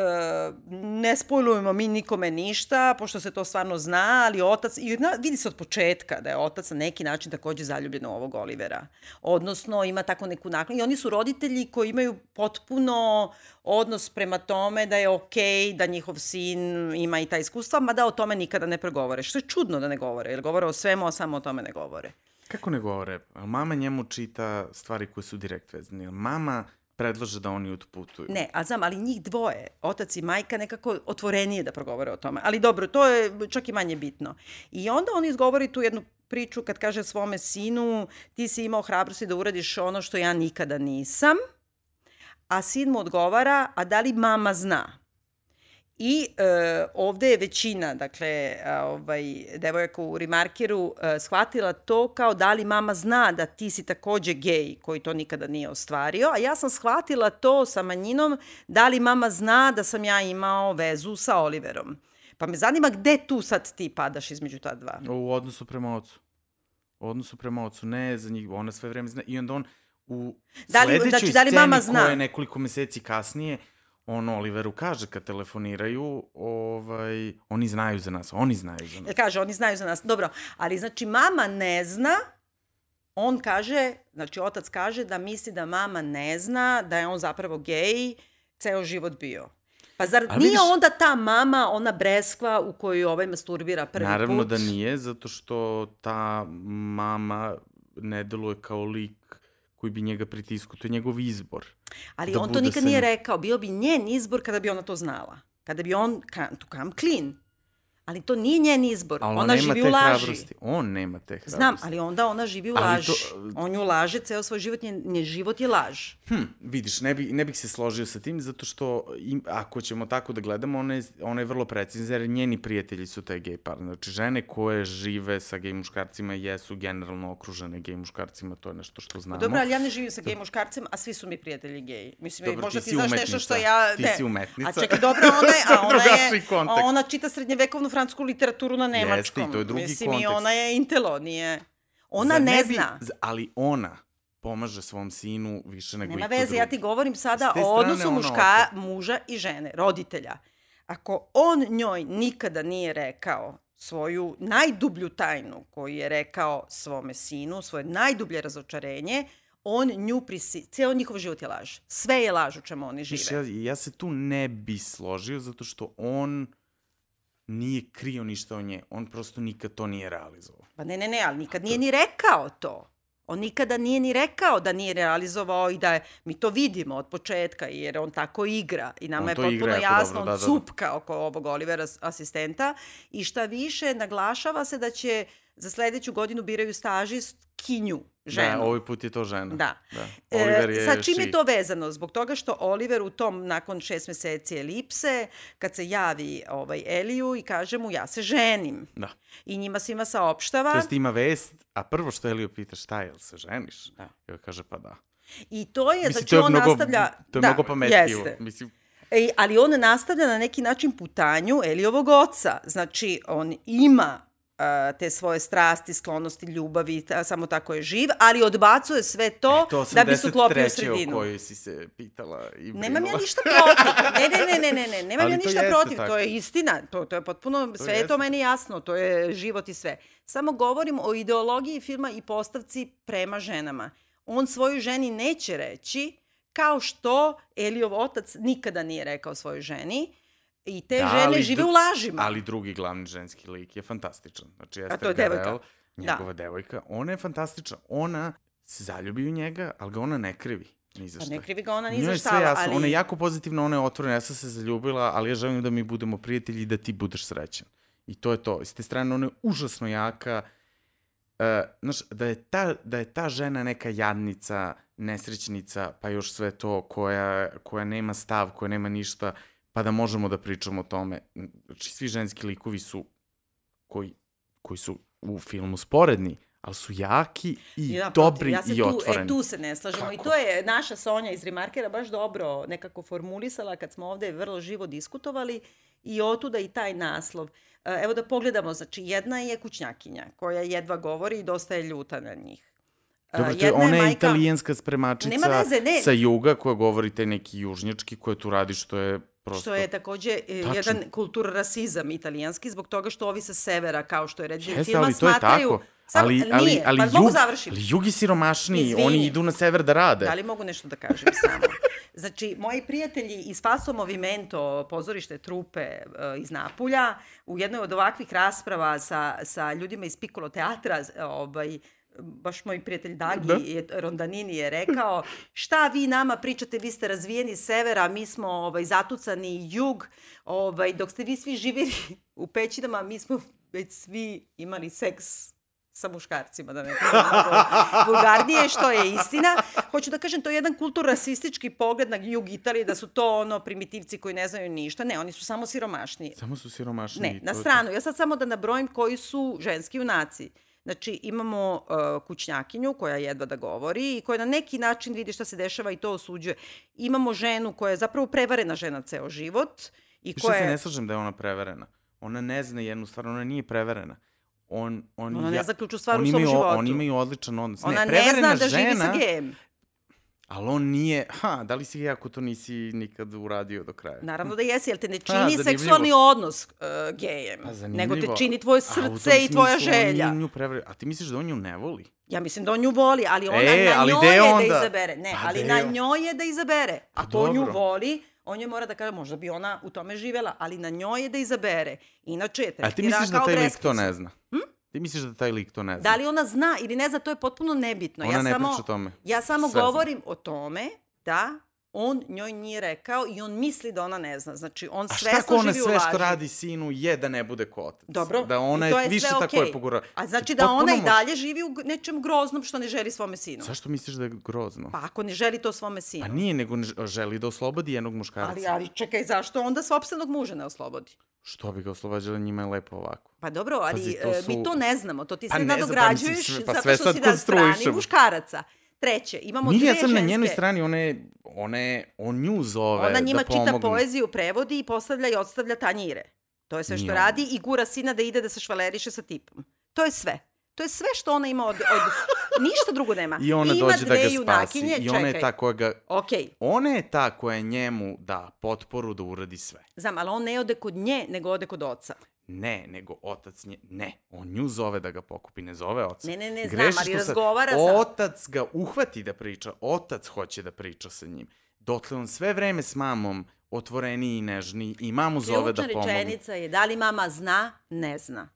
ne spojlujemo mi nikome ništa, pošto se to stvarno zna, ali otac, i na, vidi se od početka da je otac na neki način takođe zaljubljen u ovog Olivera. Odnosno, ima tako neku naklon. I oni su roditelji koji imaju potpuno odnos prema tome da je okej okay, da njihov sin ima i ta iskustva, mada o tome nikada ne pregovore. Što je čudno da ne govore, jer govore o svemu, a samo o tome ne govore.
Kako ne govore? Mama njemu čita stvari koje su direkt vezane. Mama predlaže da oni otputuju.
Ne, a znam, ali njih dvoje, otac i majka, nekako otvorenije da progovore o tome. Ali dobro, to je čak i manje bitno. I onda on izgovori tu jednu priču kad kaže svome sinu, ti si imao hrabrosti da uradiš ono što ja nikada nisam, a sin mu odgovara, a da li mama zna? I e, ovde je većina, dakle, ovaj, devojaka u Remarkeru e, shvatila to kao da li mama zna da ti si takođe gej koji to nikada nije ostvario, a ja sam shvatila to sa manjinom da li mama zna da sam ja imao vezu sa Oliverom. Pa me zanima gde tu sad ti padaš između ta dva?
U odnosu prema ocu. U odnosu prema ocu, ne za njih, ona sve vreme zna. I onda on u da li, sledećoj znači, da li mama zna? koja je nekoliko meseci kasnije, on Oliveru kaže kad telefoniraju, ovaj, oni znaju za nas, oni znaju za nas.
Kaže, oni znaju za nas, dobro, ali znači mama ne zna, on kaže, znači otac kaže da misli da mama ne zna da je on zapravo gej ceo život bio. Pa zar Ali nije vidiš, onda ta mama ona breskva u kojoj ovaj masturbira prvi
naravno
put?
Naravno da nije, zato što ta mama ne deluje kao lik koji bi njega pritisku. To je njegov izbor.
Ali
Da
on to nikad nije
njim.
rekao. Bio bi njen izbor kada bi ona to znala. Kada bi on to come clean. Ali to nije njen izbor.
Ali on
ona
nema
živi u laži.
hrabrosti. On nema te hrabrosti.
Znam, ali onda ona živi u
Ali
laži.
to-
On ju laže, ceo svoj život, njen, njen život je laž.
Hm, vidiš, ne, bi, ne bih se složio sa tim, zato što im, ako ćemo tako da gledamo, ona je, ona je vrlo precizna, jer njeni prijatelji su taj gej par. Znači, žene koje žive sa gej muškarcima jesu generalno okružene gej muškarcima, to je nešto što znamo.
Dobro, ali ja ne živim sa gej muškarcem, a svi su mi prijatelji geji. Mislim,
Dobro,
možda
ti
ti, znaš nešto što ja...
Ti
ne.
si umetnica.
A čekaj, dobro, ona je, a ona je, ona čita srednjevekovnu francusku literaturu na nemačkom.
i to je drugi
Mislim, i
kontekst.
ona je intelo, nije... Ona
Zar
ne,
bi-
zna.
Ali ona pomaže svom sinu više nego
Nema
iko
veze,
drugi.
ja ti govorim sada o odnosu muška,
opet-
muža i žene, roditelja. Ako on njoj nikada nije rekao svoju najdublju tajnu koju je rekao svome sinu, svoje najdublje razočarenje, on nju prisi... Ceo njihov život je laž. Sve je laž u čemu oni žive.
Ja, ja se tu ne bi složio, zato što on nije krio ništa o nje. On prosto nikad to nije realizovao.
Pa ne, ne, ne, ali nikad nije ni rekao to. On nikada nije ni rekao da nije realizovao i da je, mi to vidimo od početka, jer on tako igra i nama
On
je
to
potpuno
igra
jasno,
dobro,
on
da, da, da.
cupka oko ovog Olivera asistenta i šta više, naglašava se da će za sledeću godinu biraju stažistkinju, ženu.
Da, ovaj put je to žena.
Da.
da. Oliver je
e, sa čim je to vezano? Zbog toga što Oliver u tom, nakon šest meseci elipse, kad se javi ovaj, Eliju i kaže mu ja se ženim.
Da.
I njima svima saopštava.
To jest ima vest, a prvo što Elio pita šta je, se ženiš?
Da.
I on kaže pa da.
I to je,
Mislim,
znači
to je
on
mnogo,
nastavlja...
To je
da,
mnogo pametnije.
Jeste.
Mislim,
E, ali on nastavlja na neki način putanju Elijovog oca. Znači, on ima te svoje strasti, sklonosti, ljubavi, ta, samo tako je živ, ali odbacuje sve to,
to
da bi se uklopio u
83.
sredinu.
o kojoj si se pitala i brinula.
Nemam ja ništa protiv. Ne, ne, ne, ne, ne, ne. nemam
Ali
ja
to
ništa protiv.
tako.
To je istina. To, to je potpuno, sve je to meni jasno. To je život i sve. Samo govorim o ideologiji filma i postavci prema ženama. On svojoj ženi neće reći kao što Elijov otac nikada nije rekao svojoj ženi i te
Da,
žene žive u lažima.
Ali drugi glavni ženski lik je fantastičan. Znači, Ester
to je devojka.
Garel,
Da.
njegova devojka, ona je fantastična. Ona se zaljubi u njega, ali ga ona ne krivi. Ni za
Pa
šta.
ne krivi ga ona ni za šta,
sve jasno.
ali...
Ona je jako pozitivna, ona je otvorena, ja sam se zaljubila, ali ja želim da mi budemo prijatelji i da ti budeš srećan. I to je to. S te strane, ona je užasno jaka. E, znaš, da je, ta, da je ta žena neka jadnica, nesrećnica, pa još sve to, koja, koja nema stav, koja nema ništa, pa da možemo da pričamo o tome. Znači, svi ženski likovi su, koji, koji su u filmu sporedni, ali su jaki i
Ja,
dobri
ja se
i
tu,
otvoreni.
E, tu se ne slažemo. I
Kako?
to je naša Sonja iz Remarkera baš dobro nekako formulisala kad smo ovde vrlo živo diskutovali i otuda i taj naslov. E, Evo da pogledamo, znači jedna je kućnjakinja koja jedva govori i dosta je ljuta na njih. E,
Dobro, to je, ona je
majka-
italijanska spremačica
Nema veze, ne.
sa juga koja govori taj neki južnjački koja tu radi što je prosto...
Što je takođe e,
Tačno.
jedan kulturarasizam italijanski, zbog toga što ovi sa severa, kao što je reditelj
Jeste,
filma,
ali to je
smatraju...
tako.
Samo,
ali, ali,
nije,
ali,
pa mogu
jug,
završiti.
ali jug je siromašniji,
Izvini.
oni idu na sever da rade.
Da li mogu nešto da kažem samo? Znači, moji prijatelji iz Faso Movimento, pozorište trupe e, iz Napulja, u jednoj od ovakvih rasprava sa, sa ljudima iz Piccolo teatra, ovaj, baš moj prijatelj Dagi
Da.
je, Rondanini je rekao šta vi nama pričate, vi ste razvijeni severa, mi smo ovaj, zatucani jug, ovaj, dok ste vi svi živjeli u pećinama, mi smo već svi imali seks sa muškarcima, da ne vulgarnije, što je istina. Hoću da kažem, to je jedan kulturasistički pogled na jug Italije, da su to ono primitivci koji ne znaju ništa. Ne, oni su samo siromašni.
Samo su siromašni.
Ne, na stranu. Ja sad samo da nabrojim koji su ženski junaci. Znači, imamo uh, kućnjakinju koja jedva da govori i koja na neki način vidi šta se dešava i to osuđuje. Imamo ženu koja je zapravo prevarena žena ceo život i
Više
koja
se ne slažem da je ona preverena. Ona ne zna jednu stvar, ona nije preverena. On, on,
Ona ne zna ključnu stvar u svom
imaju,
životu.
Oni imaju odličan odnos.
Ona
ne,
ne zna da živi sa
žena,
gejem.
Ali on nije, ha, da li si gej ako to nisi nikad uradio do kraja?
Naravno da jesi, jer te ne čini
zanimljivo.
seksualni odnos uh, gejem,
Pa
nego te čini tvoje
A
srce i tvoja
on
želja.
nju prevre... A ti misliš da on nju ne voli?
Ja mislim da on nju voli, ali ona
E,
na
ali
njoj je
onda?
da izabere. Ne,
Pa
ali
gde
na njoj je da izabere.
Pa
Ako on nju voli, on je mora da kaže, možda bi ona u tome živela, ali na njoj je da izabere. Inače je
A ti
tretira
misliš da
kao
taj lik to ne zna? Hm? Ti misliš da taj lik to ne zna?
Da li ona zna ili ne zna, to je potpuno nebitno.
Ona
ja
ne
samo,
priča o tome.
Ja samo
Sve zna.
govorim o tome da on njoj nije rekao i on misli da ona ne zna. Znači, on
A šta
svesno
ako ona
živi u
sve
laži.
što radi sinu je da ne bude ko otac?
Dobro,
Da ona
i to
je
je
više
sve
tako je pogura.
A znači da ona i dalje živi u nečem groznom što ne želi svome sinu.
Zašto misliš da je grozno?
Pa ako ne želi to svome sinu.
Pa nije, nego ne želi da oslobodi jednog muškarca.
Ali, ali čekaj, zašto onda sopstvenog muža ne oslobodi?
Što bi ga oslobađala, njima je lepo ovako.
Pa dobro, ali
Pazi, to
e, mi
su-
to ne znamo, to ti
Pa
sve
znam, pa
nadograđuješ
mislim, sve- pa
zato što si na strani muškaraca. Treće, imamo
Nije,
dve
ja sam
ženske.
na njenoj strani, ona je, ona je, on nju zove
Ona njima
da pomogne.
čita poeziju, prevodi i postavlja i odstavlja tanjire. To je sve što
Nije
radi i gura sina da ide da se švaleriše sa tipom. To je sve. To je sve što ona ima od... od ništa drugo nema.
I ona
ima
dođe da ga spasi.
junakinje,
I ona je ta koja ga...
Okej,
Ona je ta koja njemu da potporu da uradi sve.
znam, ali on ne ode kod nje, nego ode kod oca.
Ne, nego otac nje... Ne, on nju zove da ga pokupi, ne zove oca.
Ne, ne, ne, znam,
Greši
ali
što sad-
razgovara sa-
Otac ga uhvati da priča, otac hoće da priča sa njim. Dotle on sve vreme s mamom otvoreniji i nežniji i mamu zove da
Ključna
pomogne.
rečenica je da li mama zna, ne zna.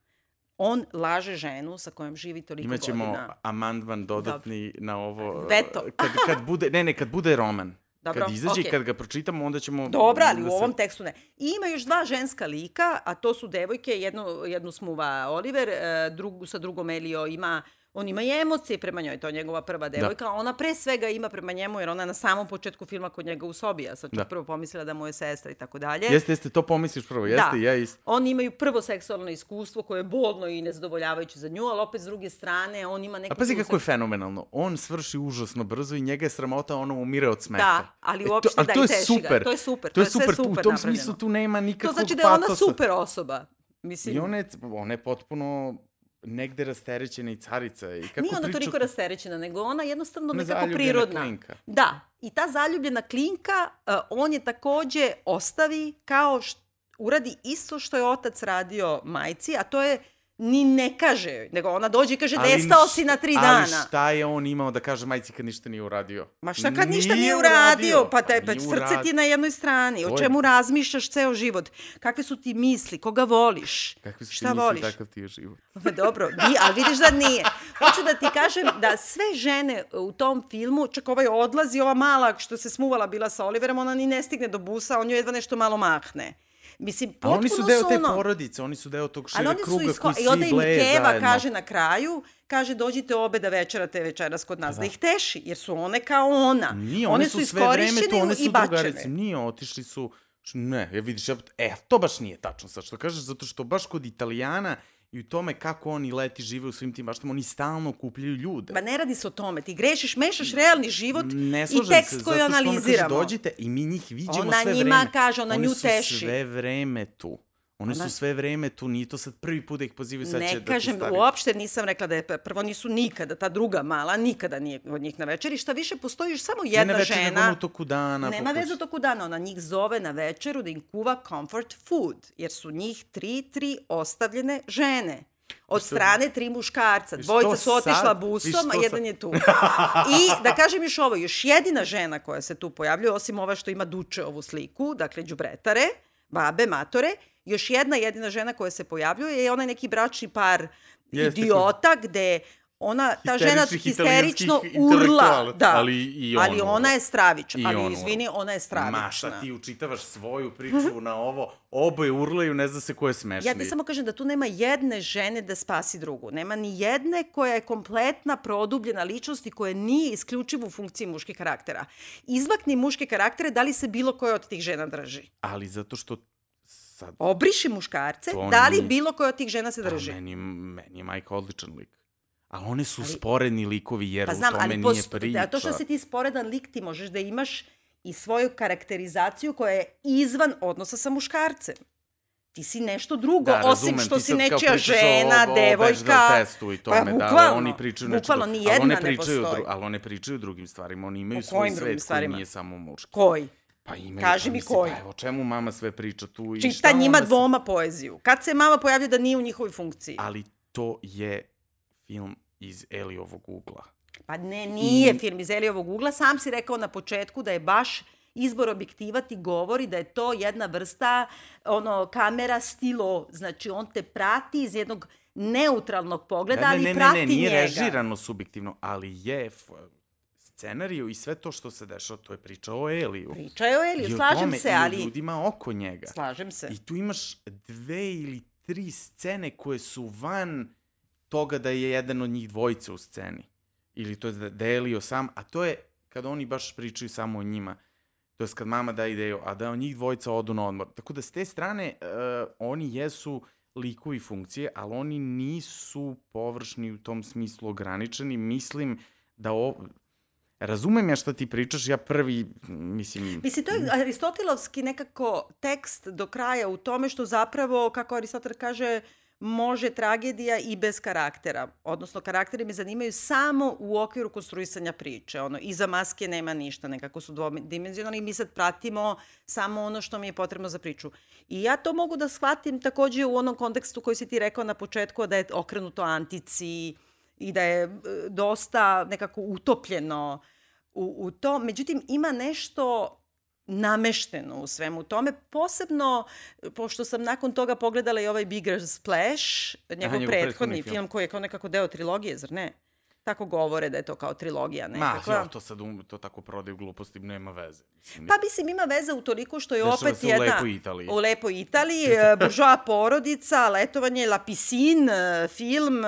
On laže ženu sa kojom živi toliko
Imaćemo
godina.
amandman dodatni na ovo.
Veto.
Kad, kad bude, ne, ne, kad bude roman.
Dobro,
kad izađe i
okej.
kad ga pročitamo, onda ćemo...
Dobro, ali
da
u
se-
ovom tekstu ne. I ima još dva ženska lika, a to su devojke, jednu, jednu smuva Oliver, e, drugu, sa drugom Elio ima on ima i emocije prema njoj, to je njegova prva devojka, a ona pre svega ima prema njemu, jer ona je na samom početku filma kod njega u sobi, ja sam
Da.
prvo pomislila da mu je sestra i tako dalje.
Jeste, jeste, to pomisliš prvo, jeste,
da.
ja isto.
Oni imaju prvo seksualno iskustvo koje je bolno i nezadovoljavajuće za nju, ali opet s druge strane on ima neku...
A pazi kako je fenomenalno. On svrši užasno brzo i njega je sramota, ono umire od smeha.
Da, ali
E,
uopšte
ali
da,
to je super.
ga. To je super,
To je
to je sve
super.
super
U tom
napravljeno.
smislu tu nema
To
nikakvog
znači da je ona
patosa.
super osoba. Mislim,
I ona je, ona je potpuno negde rasterećena i carica. I kako
Nije ona
priča-
toliko rasterećena, nego ona jednostavno
je
nekako prirodna.
klinka.
Da, i ta zaljubljena klinka, uh, on je takođe ostavi kao što uradi isto što je otac radio majci, a to je ni ne kaže nego ona dođe i kaže
Ali
nestao si na tri
Ali
dana.
šta je on imao da kaže majci kad ništa nije uradio?
Ma šta kad ništa nije uradio? Pa, te, pa
nije
srce ti na jednoj strani.
To
O
je-
čemu razmišljaš ceo život? Kakve su ti misli? Koga voliš?
Kakvi su ti
Šta
misli,
voliš?
takav ti je život.
Pa dobro, di, ali vidiš da nije. Hoću da ti kažem da sve žene u tom filmu, čak ovaj odlazi, ova mala što se smuvala bila sa Oliverom, ona ni ne stigne do busa, on joj jedva nešto malo mahne. Mislim, potpuno
oni su deo te
ono-
porodice, oni su deo tog
Ali
šire
su
kruga
isko...
koji
I onda
svi
im
bleje
Keva
zajedno.
kaže na kraju, kaže dođite obe da večerate večeras kod nas, da. ih teši, jer su one kao ona.
Nije, one, su sve vreme tu, one su
i bačene.
drugarice. Nije, otišli su... Ne, ja vidiš, ja, e, to baš nije tačno sad što kažeš, zato što baš kod Italijana i u tome kako oni leti žive u svim tim baštama, oni stalno kupljaju ljude.
Ma ne radi se o tome, ti grešiš, mešaš realni život
ne
i
slažem
tekst
se,
koji
zato što ona
analiziramo.
kaže dođite i mi njih viđemo
Ona
sve
njima
vreme.
kaže, ona
Oni
nju
su
teši.
sve vreme tu.
Ona-
su sve vreme tu, nije to sad prvi put da ih pozivaju, sad će
Ne
da ti
kažem,
stavi.
uopšte nisam rekla da je, prvo nisu nikada, ta druga mala, nikada nije od njih na večeri, šta više postoji još samo
Ne
jedna
na večer, nego
žena.
toku dana.
Nema veze u toku dana, ona njih zove na večeru da im kuva comfort food, jer su njih tri, tri ostavljene žene. Od strane tri muškarca. Dvojica su otišla
sad?
busom, a jedan
sad?
je tu. I da kažem još ovo, još jedina žena koja se tu pojavljuje, osim ova što ima duče ovu sliku, dakle đubretare, babe, matore, još jedna jedina žena koja se pojavljuje je onaj neki bračni par
Jeste,
idiota gde ona, ta žena histerično urla. Da.
ali i on
ali ona je stravična. Ali izvini, ona je stravična.
Ma šta ti učitavaš svoju priču na ovo, oboje urlaju, ne zna se ko je smešniji.
Ja ti samo kažem da tu nema jedne žene da spasi drugu. Nema ni jedne koja je kompletna, produbljena ličnost i koja nije isključivo u funkciji muških karaktera. Izmakni muške karaktere, da li se bilo koja od tih žena drži?
Ali zato što sad...
Obriši muškarce,
To
da li
nije-
bilo koja od tih žena se
A
drži?
meni, meni je Majka odličan lik. A one su
Ali-
sporedni likovi, jer
Pa
u
znam,
tome
ali
nije
posto,
priča.
da, to što si ti sporedan lik, ti možeš da imaš i svoju karakterizaciju koja je izvan odnosa sa muškarcem. Ti si nešto drugo,
Da,
osim što si nečija žena,
o, o
devojka.
Testu i tome,
pa,
da,
bukvalno,
oni pričaju nešto
bukvalno,
drugo.
ni
Ali
jedna
one
ne
pričaju,
postoji.
dru, ali one pričaju drugim stvarima, oni imaju svoj svet
stvarima?
koji nije samo muški.
Koji?
Pa imaju,
Kaži
pa
mi koji?
Pa evo, čemu mama sve priča tu i
Čita
šta
njima
onda se-
dvoma poeziju. Kad se mama pojavlja da nije u njihovoj funkciji?
Ali to je film iz Elijovog ugla.
Pa ne, nije
I-
film iz Elijovog ugla. Sam si rekao na početku da je baš izbor objektiva ti govori da je to jedna vrsta ono kamera stilo, znači on te prati iz jednog neutralnog pogleda,
Da, ne,
ali
ne, ne,
prati
ne, nije
njega.
režirano subjektivno, ali je scenariju i sve to što se dešava, to je priča o Eliju.
Priča je o Eliju,
I
slažem se,
i o
ali...
ljudima oko njega.
Slažem se.
I tu imaš dve ili tri scene koje su van toga da je jedan od njih dvojice u sceni. Ili to je da da je Elio sam, a to je kad oni baš pričaju samo o njima. To je kad mama da ideju, a da njih dvojica odu na odmor. Tako da s te strane uh, oni jesu likovi funkcije, ali oni nisu površni u tom smislu ograničeni. Mislim da ovo... Razumem ja šta ti pričaš, ja prvi, mislim...
Mislim, to je aristotelovski nekako tekst do kraja u tome što zapravo, kako Aristotel kaže, može tragedija i bez karaktera. Odnosno, karakteri me zanimaju samo u okviru konstruisanja priče. Ono, iza maske nema ništa, nekako su dvomedimenzionalni i mi sad pratimo samo ono što mi je potrebno za priču. I ja to mogu da shvatim takođe u onom kontekstu koji si ti rekao na početku, da je okrenuto antici i da je e, dosta nekako utopljeno u, u to. Međutim, ima nešto namešteno u svemu tome, posebno pošto sam nakon toga pogledala i ovaj Bigger Splash, njegov,
Aha,
prethodni film.
film
koji je kao nekako deo trilogije, zar ne? Tako govore da je to kao trilogija
Ma,
nekakva.
jo, to sad um, to tako prodaju gluposti, nema veze. Mislim,
Pa mislim ima veze u toliko što je
Dešava
opet
se u
jedna...
lepoj Italiji.
U lepoj Italiji, e, buržoa porodica, letovanje, La Piscine, e, film,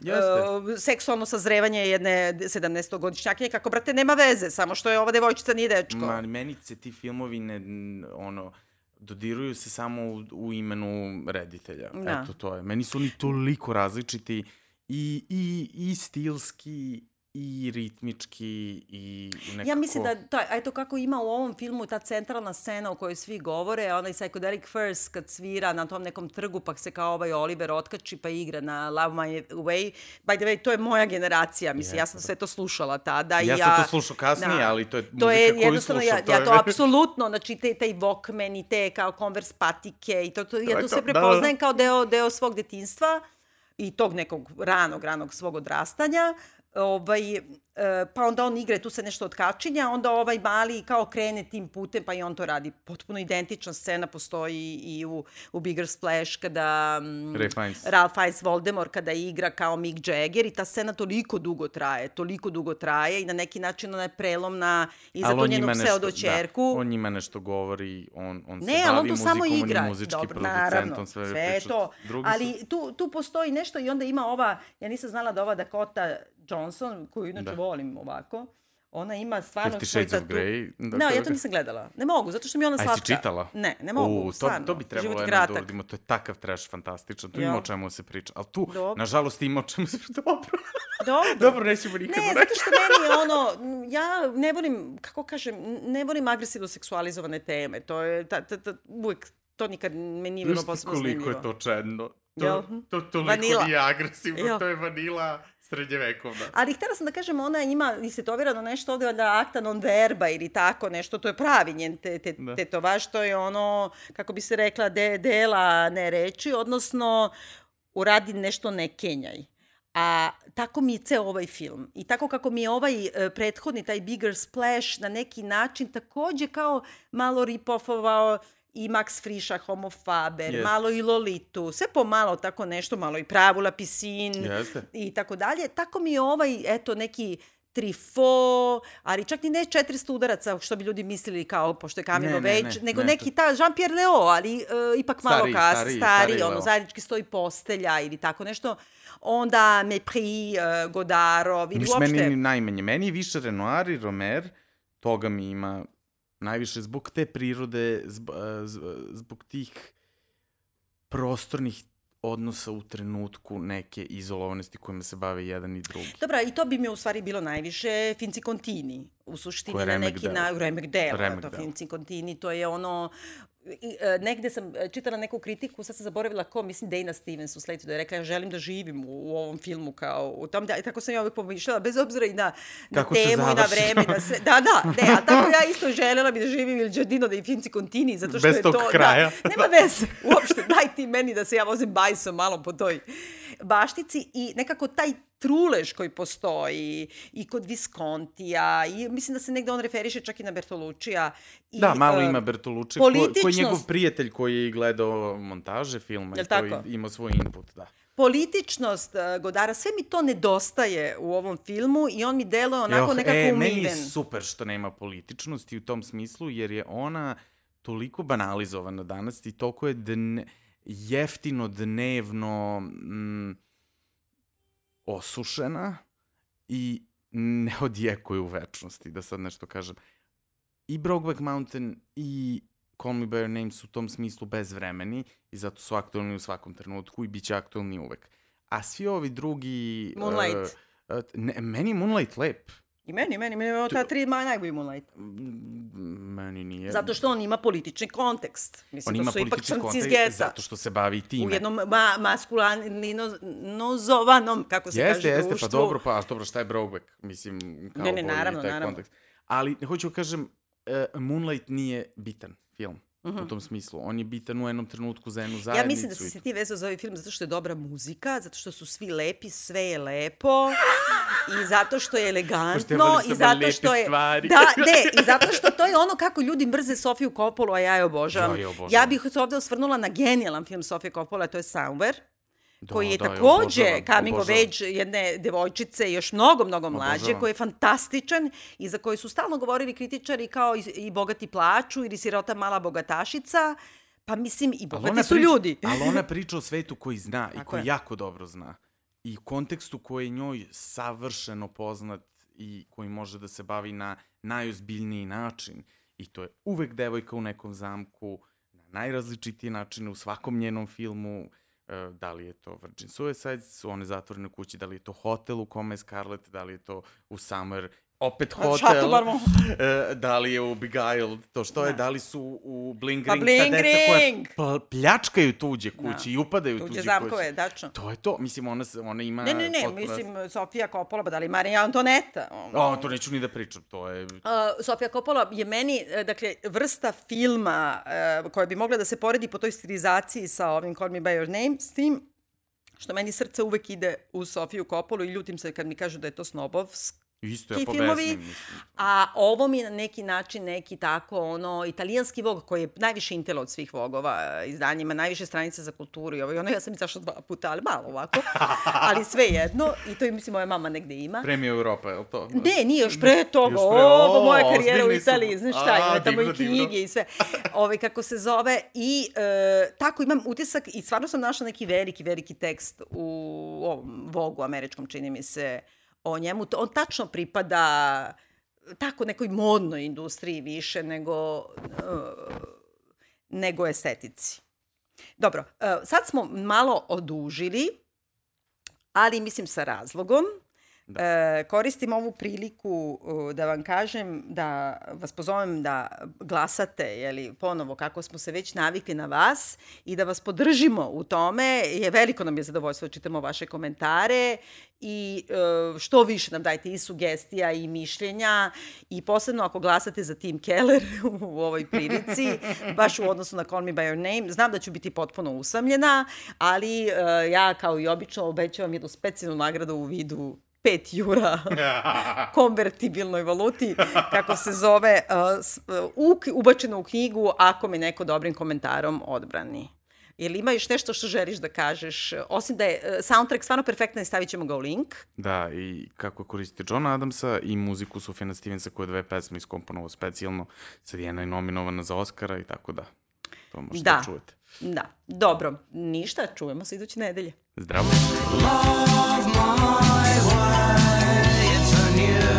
Jeste.
seksualno sazrevanje jedne 17-godišnjakinje, kako, brate, nema veze, samo što je ova devojčica nije dečko.
Ma, meni se ti filmovi ne, ono, dodiruju se samo u, u imenu reditelja.
Da.
Eto, to je. Meni su oni toliko različiti i, i, i stilski, i ritmički, i nekako...
Ja mislim da, ta, a eto kako ima u ovom filmu ta centralna scena o kojoj svi govore, onaj Psychedelic First kad svira na tom nekom trgu pa se kao ovaj Oliver otkači pa igra na Love My Way. By the way, to je moja generacija, mislim, ja sam sve to slušala tada. i
Ja
ja
sam to slušao kasnije, ali to je
to
muzika
je
koju slušam,
ja,
to
ja
je-
to apsolutno, znači te, taj Walkman i te kao Converse patike i to, to, ja
je
to
to,
sve
da, da, da.
prepoznajem kao deo, deo svog detinstva i tog nekog ranog, ranog svog odrastanja. Ovaj, e, pa onda on igra, tu se nešto otkačinja, onda ovaj mali kao krene tim putem, pa i on to radi. Potpuno identična scena postoji i u, u Bigger Splash kada... mm,
Ray Fiennes.
Ralph Fiennes Voldemort kada igra kao Mick Jagger i ta scena toliko dugo traje, toliko dugo traje i na neki način ona je prelomna i za tu
on njima
njenu
nešto,
pseudo-čerku.
Da, on njima nešto govori, on, on se
Ne, on
bavi
to
muzikom,
samo igra.
on je muzički
Dobro,
producent,
naravno,
on sve,
sve je
priča.
to.
Drugi
Ali
su,
tu, tu postoji nešto i onda ima ova, ja nisam znala da ova Dakota Johnson, koju inače
Da.
volim ovako, ona ima stvarno
Fifty Shades of Grey. Da,
Da,
to
ja to nisam gledala. Ne mogu, zato što mi je ona
A
slatka.
jesi čitala?
Ne, ne mogu,
U, to,
stvarno.
to bi trebalo
Život je
jednom da uradimo, to je takav trash fantastičan, tu
Ja.
ima o čemu se priča. Ali tu,
Dobro.
nažalost, ima o čemu se priča. Dobro,
Dobro.
dobro nećemo nikad
Ne, zato što meni je ono, ja ne volim, kako kažem, ne volim agresivno seksualizovane teme. To je, ta, ta, ta, uvek, to nikad me nije bilo posebno
koliko
zanimljivo.
je to čedno?
Jel?
To, to toliko
Vanila.
nije agresivno,
Jel?
to je vanila srednjevekovna.
Ali htela sam da kažem, ona ima istetovirano nešto ovde da akta non verba ili tako nešto, to je pravi njen te, te,
Da.
tetovaž, to je ono, kako bi se rekla, de, dela ne reči, odnosno uradi nešto ne kenjaj. A tako mi je ceo ovaj film. I tako kako mi je ovaj e, prethodni, taj Bigger Splash, na neki način takođe kao malo rip-offovao i Max Friša, Homo Faber,
Jeste.
malo i Lolitu, sve po malo tako nešto, malo i Pravu Lapisin,
Jeste.
i tako dalje. Tako mi je ovaj, eto, neki trifo, ali čak ni ne 400 udaraca, što bi ljudi mislili kao, pošto je coming
Ne,
of
ne, ne,
nego
ne,
neki ta Jean-Pierre Leo, ali uh, ipak malo
Stariji,
kas,
stariji,
stari,
stariji
ono,
Leo.
zajednički stoji postelja ili tako nešto. Onda Mepri, uh, Godarov, ili uopšte...
meni ni najmanje. Meni je više Renoir i Romer, toga mi ima najviše zbog te prirode, zbog tih prostornih odnosa u trenutku neke izolovanosti kojima se bave jedan i drugi.
Dobra, i to bi mi u stvari bilo najviše Finci Contini. U suštini na neki na remek delo.
Remek
to
delo.
Finci Contini, to je ono I, e, negde sam e, čitala neku kritiku, sad sam zaboravila ko, mislim Dana Stevens u sletu, da je rekla ja želim da živim u, u ovom filmu kao u tom, da, i tako sam ja uvijek pomišljala, bez obzira i na, na
Kako
temu i na vreme, i na sve. Da, da, ne, a tako ja isto želela bi da živim Il Giardino dei Finci Contini, zato što
Bez
je to...
kraja.
Da, nema veze, uopšte, daj ti meni da se ja vozim bajsom malo po toj baštici i nekako taj trulež koji postoji i kod Viskontija i mislim da se negde on referiše čak i na Bertolučija. I,
Da, malo
e,
ima Bertolucci, ko, ko je njegov
političnost-
prijatelj koji je gledao montaže filma i koji ima svoj input, da.
političnost uh, Godara, sve mi to nedostaje u ovom filmu i on mi deluje onako
Joh,
nekako
e,
umiven.
Meni je super što nema političnosti u tom smislu, jer je ona toliko banalizovana danas i toliko je dne, jeftino, dnevno mm, osušena i ne odjekuje u večnosti, da sad nešto kažem. I Brokeback Mountain i Call Me By Your Name su u tom smislu bezvremeni i zato su aktualni u svakom trenutku i bit će aktualni uvek. A svi ovi drugi...
Moonlight.
Uh, uh, ne, meni je Moonlight lep.
I meni, meni, meni je ta tri ma najbolji Moonlight.
Meni nije.
Zato što on ima politični kontekst. Mislim,
on
to
ima
su ipak crnci iz
kontekst
geta.
zato što se bavi time.
U jednom ma, maskulinizovanom, kako se
jeste,
kaže,
jeste,
društvu.
pa dobro, pa dobro, šta je Brokeback? Mislim, kao
Ne, ne, naravno,
taj
naravno.
kontekst. Ali, hoću da kažem, uh, Moonlight nije bitan film.
Mhm.
Uh -huh. U tom smislu. On je bitan u jednom trenutku za jednu zajednicu.
Ja mislim da si se ti vezao za ovaj film zato što je dobra muzika, zato što su svi lepi, sve je lepo i zato što je elegantno i zato što je
stvari.
da ne i zato što to je ono kako ljudi mrze Sofiju Coppolu a ja je obožavam.
Ja je obožavam.
Ja bih se ovde osvrnula na genijalan film Sofije Coppola, to je Somewhere
Da,
koji je
da,
takođe
obožavam,
coming of age jedne devojčice još mnogo, mnogo mlađe,
Obožavam.
koji je fantastičan i za koji su stalno govorili kritičari kao i, i bogati plaču ili sirota mala bogatašica, pa mislim i bogati su
priča-
ljudi.
ali ona priča o svetu koji zna i koji
je.
jako dobro zna. I kontekstu koji je njoj savršeno poznat i koji može da se bavi na najozbiljniji način. I to je uvek devojka u nekom zamku, na najrazličitiji načine u svakom njenom filmu, e, da li je to Virgin Suicide, su one zatvorene kući, da li je to hotel u kome je Scarlett, da li je to u Summer, opet hotel,
Chateau Marmont.
e, da li je u Beguiled, to što je,
Da.
da li su u Bling
Pa
Ring,
Bling
ta deca koja
Ring!
pl- pljačkaju tuđe kuće
Da.
i upadaju
Tuđe
tuđe
zamkove,
kuće.
dačno.
To je to, mislim, ona, se, ona ima...
Ne, ne, ne,
potpuno-
mislim, Sofija Coppola, pa da li Marija Antoneta? ono.
O, to neću ni da pričam, to je...
Uh, Sofija Coppola je meni, e, dakle, vrsta filma uh, koja bi mogla da se poredi po toj stilizaciji sa ovim Call Me By Your Name, s tim što meni srce uvek ide u Sofiju Coppolu i ljutim se kad mi kažu da je to snobovsk.
Isto
Ti
ja
filmovi. A ovo mi je na neki način neki tako, ono, italijanski vog koji je najviše intelo od svih vogova e, izdanja, ima najviše stranica za kulturu i ovo i ono, ja sam izašla dva puta, ali malo ovako, ali sve jedno, i to je, mislim, moja mama negde ima.
Premija Europa, je li to?
Ne, nije još pre toga.
Još pre-
o, pa
o,
moja karijera u. Italiji, znaš šta, ima tamo
divno,
i
divno.
knjige i sve. Ove, kako se zove. I e, tako imam utisak i stvarno sam našla neki veliki, veliki tekst u ovom Vogu američkom, čini mi se, o njemu. On tačno pripada tako nekoj modnoj industriji više nego, e, nego estetici. Dobro, e, sad smo malo odužili, ali mislim sa razlogom. Da. E, koristim ovu priliku da vam kažem, da vas pozovem da glasate, jeli, ponovo kako smo se već navikli na vas i da vas podržimo u tome. Je veliko nam je zadovoljstvo da čitamo vaše komentare i uh, što više nam dajte i sugestija i mišljenja i posebno ako glasate za Tim Keller u ovoj prilici, baš u odnosu na Call Me By Your Name. Znam da ću biti potpuno usamljena, ali uh, ja kao i obično obećavam jednu specijalnu nagradu u vidu 5 jura konvertibilnoj valuti, kako se zove, uh, s- uh, ubačeno u knjigu ako me neko dobrim komentarom odbrani. Jel ima još nešto što želiš da kažeš? Osim da je uh, soundtrack stvarno perfektan i stavit ćemo ga u link.
Da, i kako koristite Johna Adamsa i muziku Sufjana Stevensa koje je dve pesme iskomponovao specijalno. Sad jedna je nominovana za Oscara i tako da. To možete
Da.
da čujete.
Da, dobro, ništa, čujemo se iduće nedelje.
Zdravo!
Love wife. you.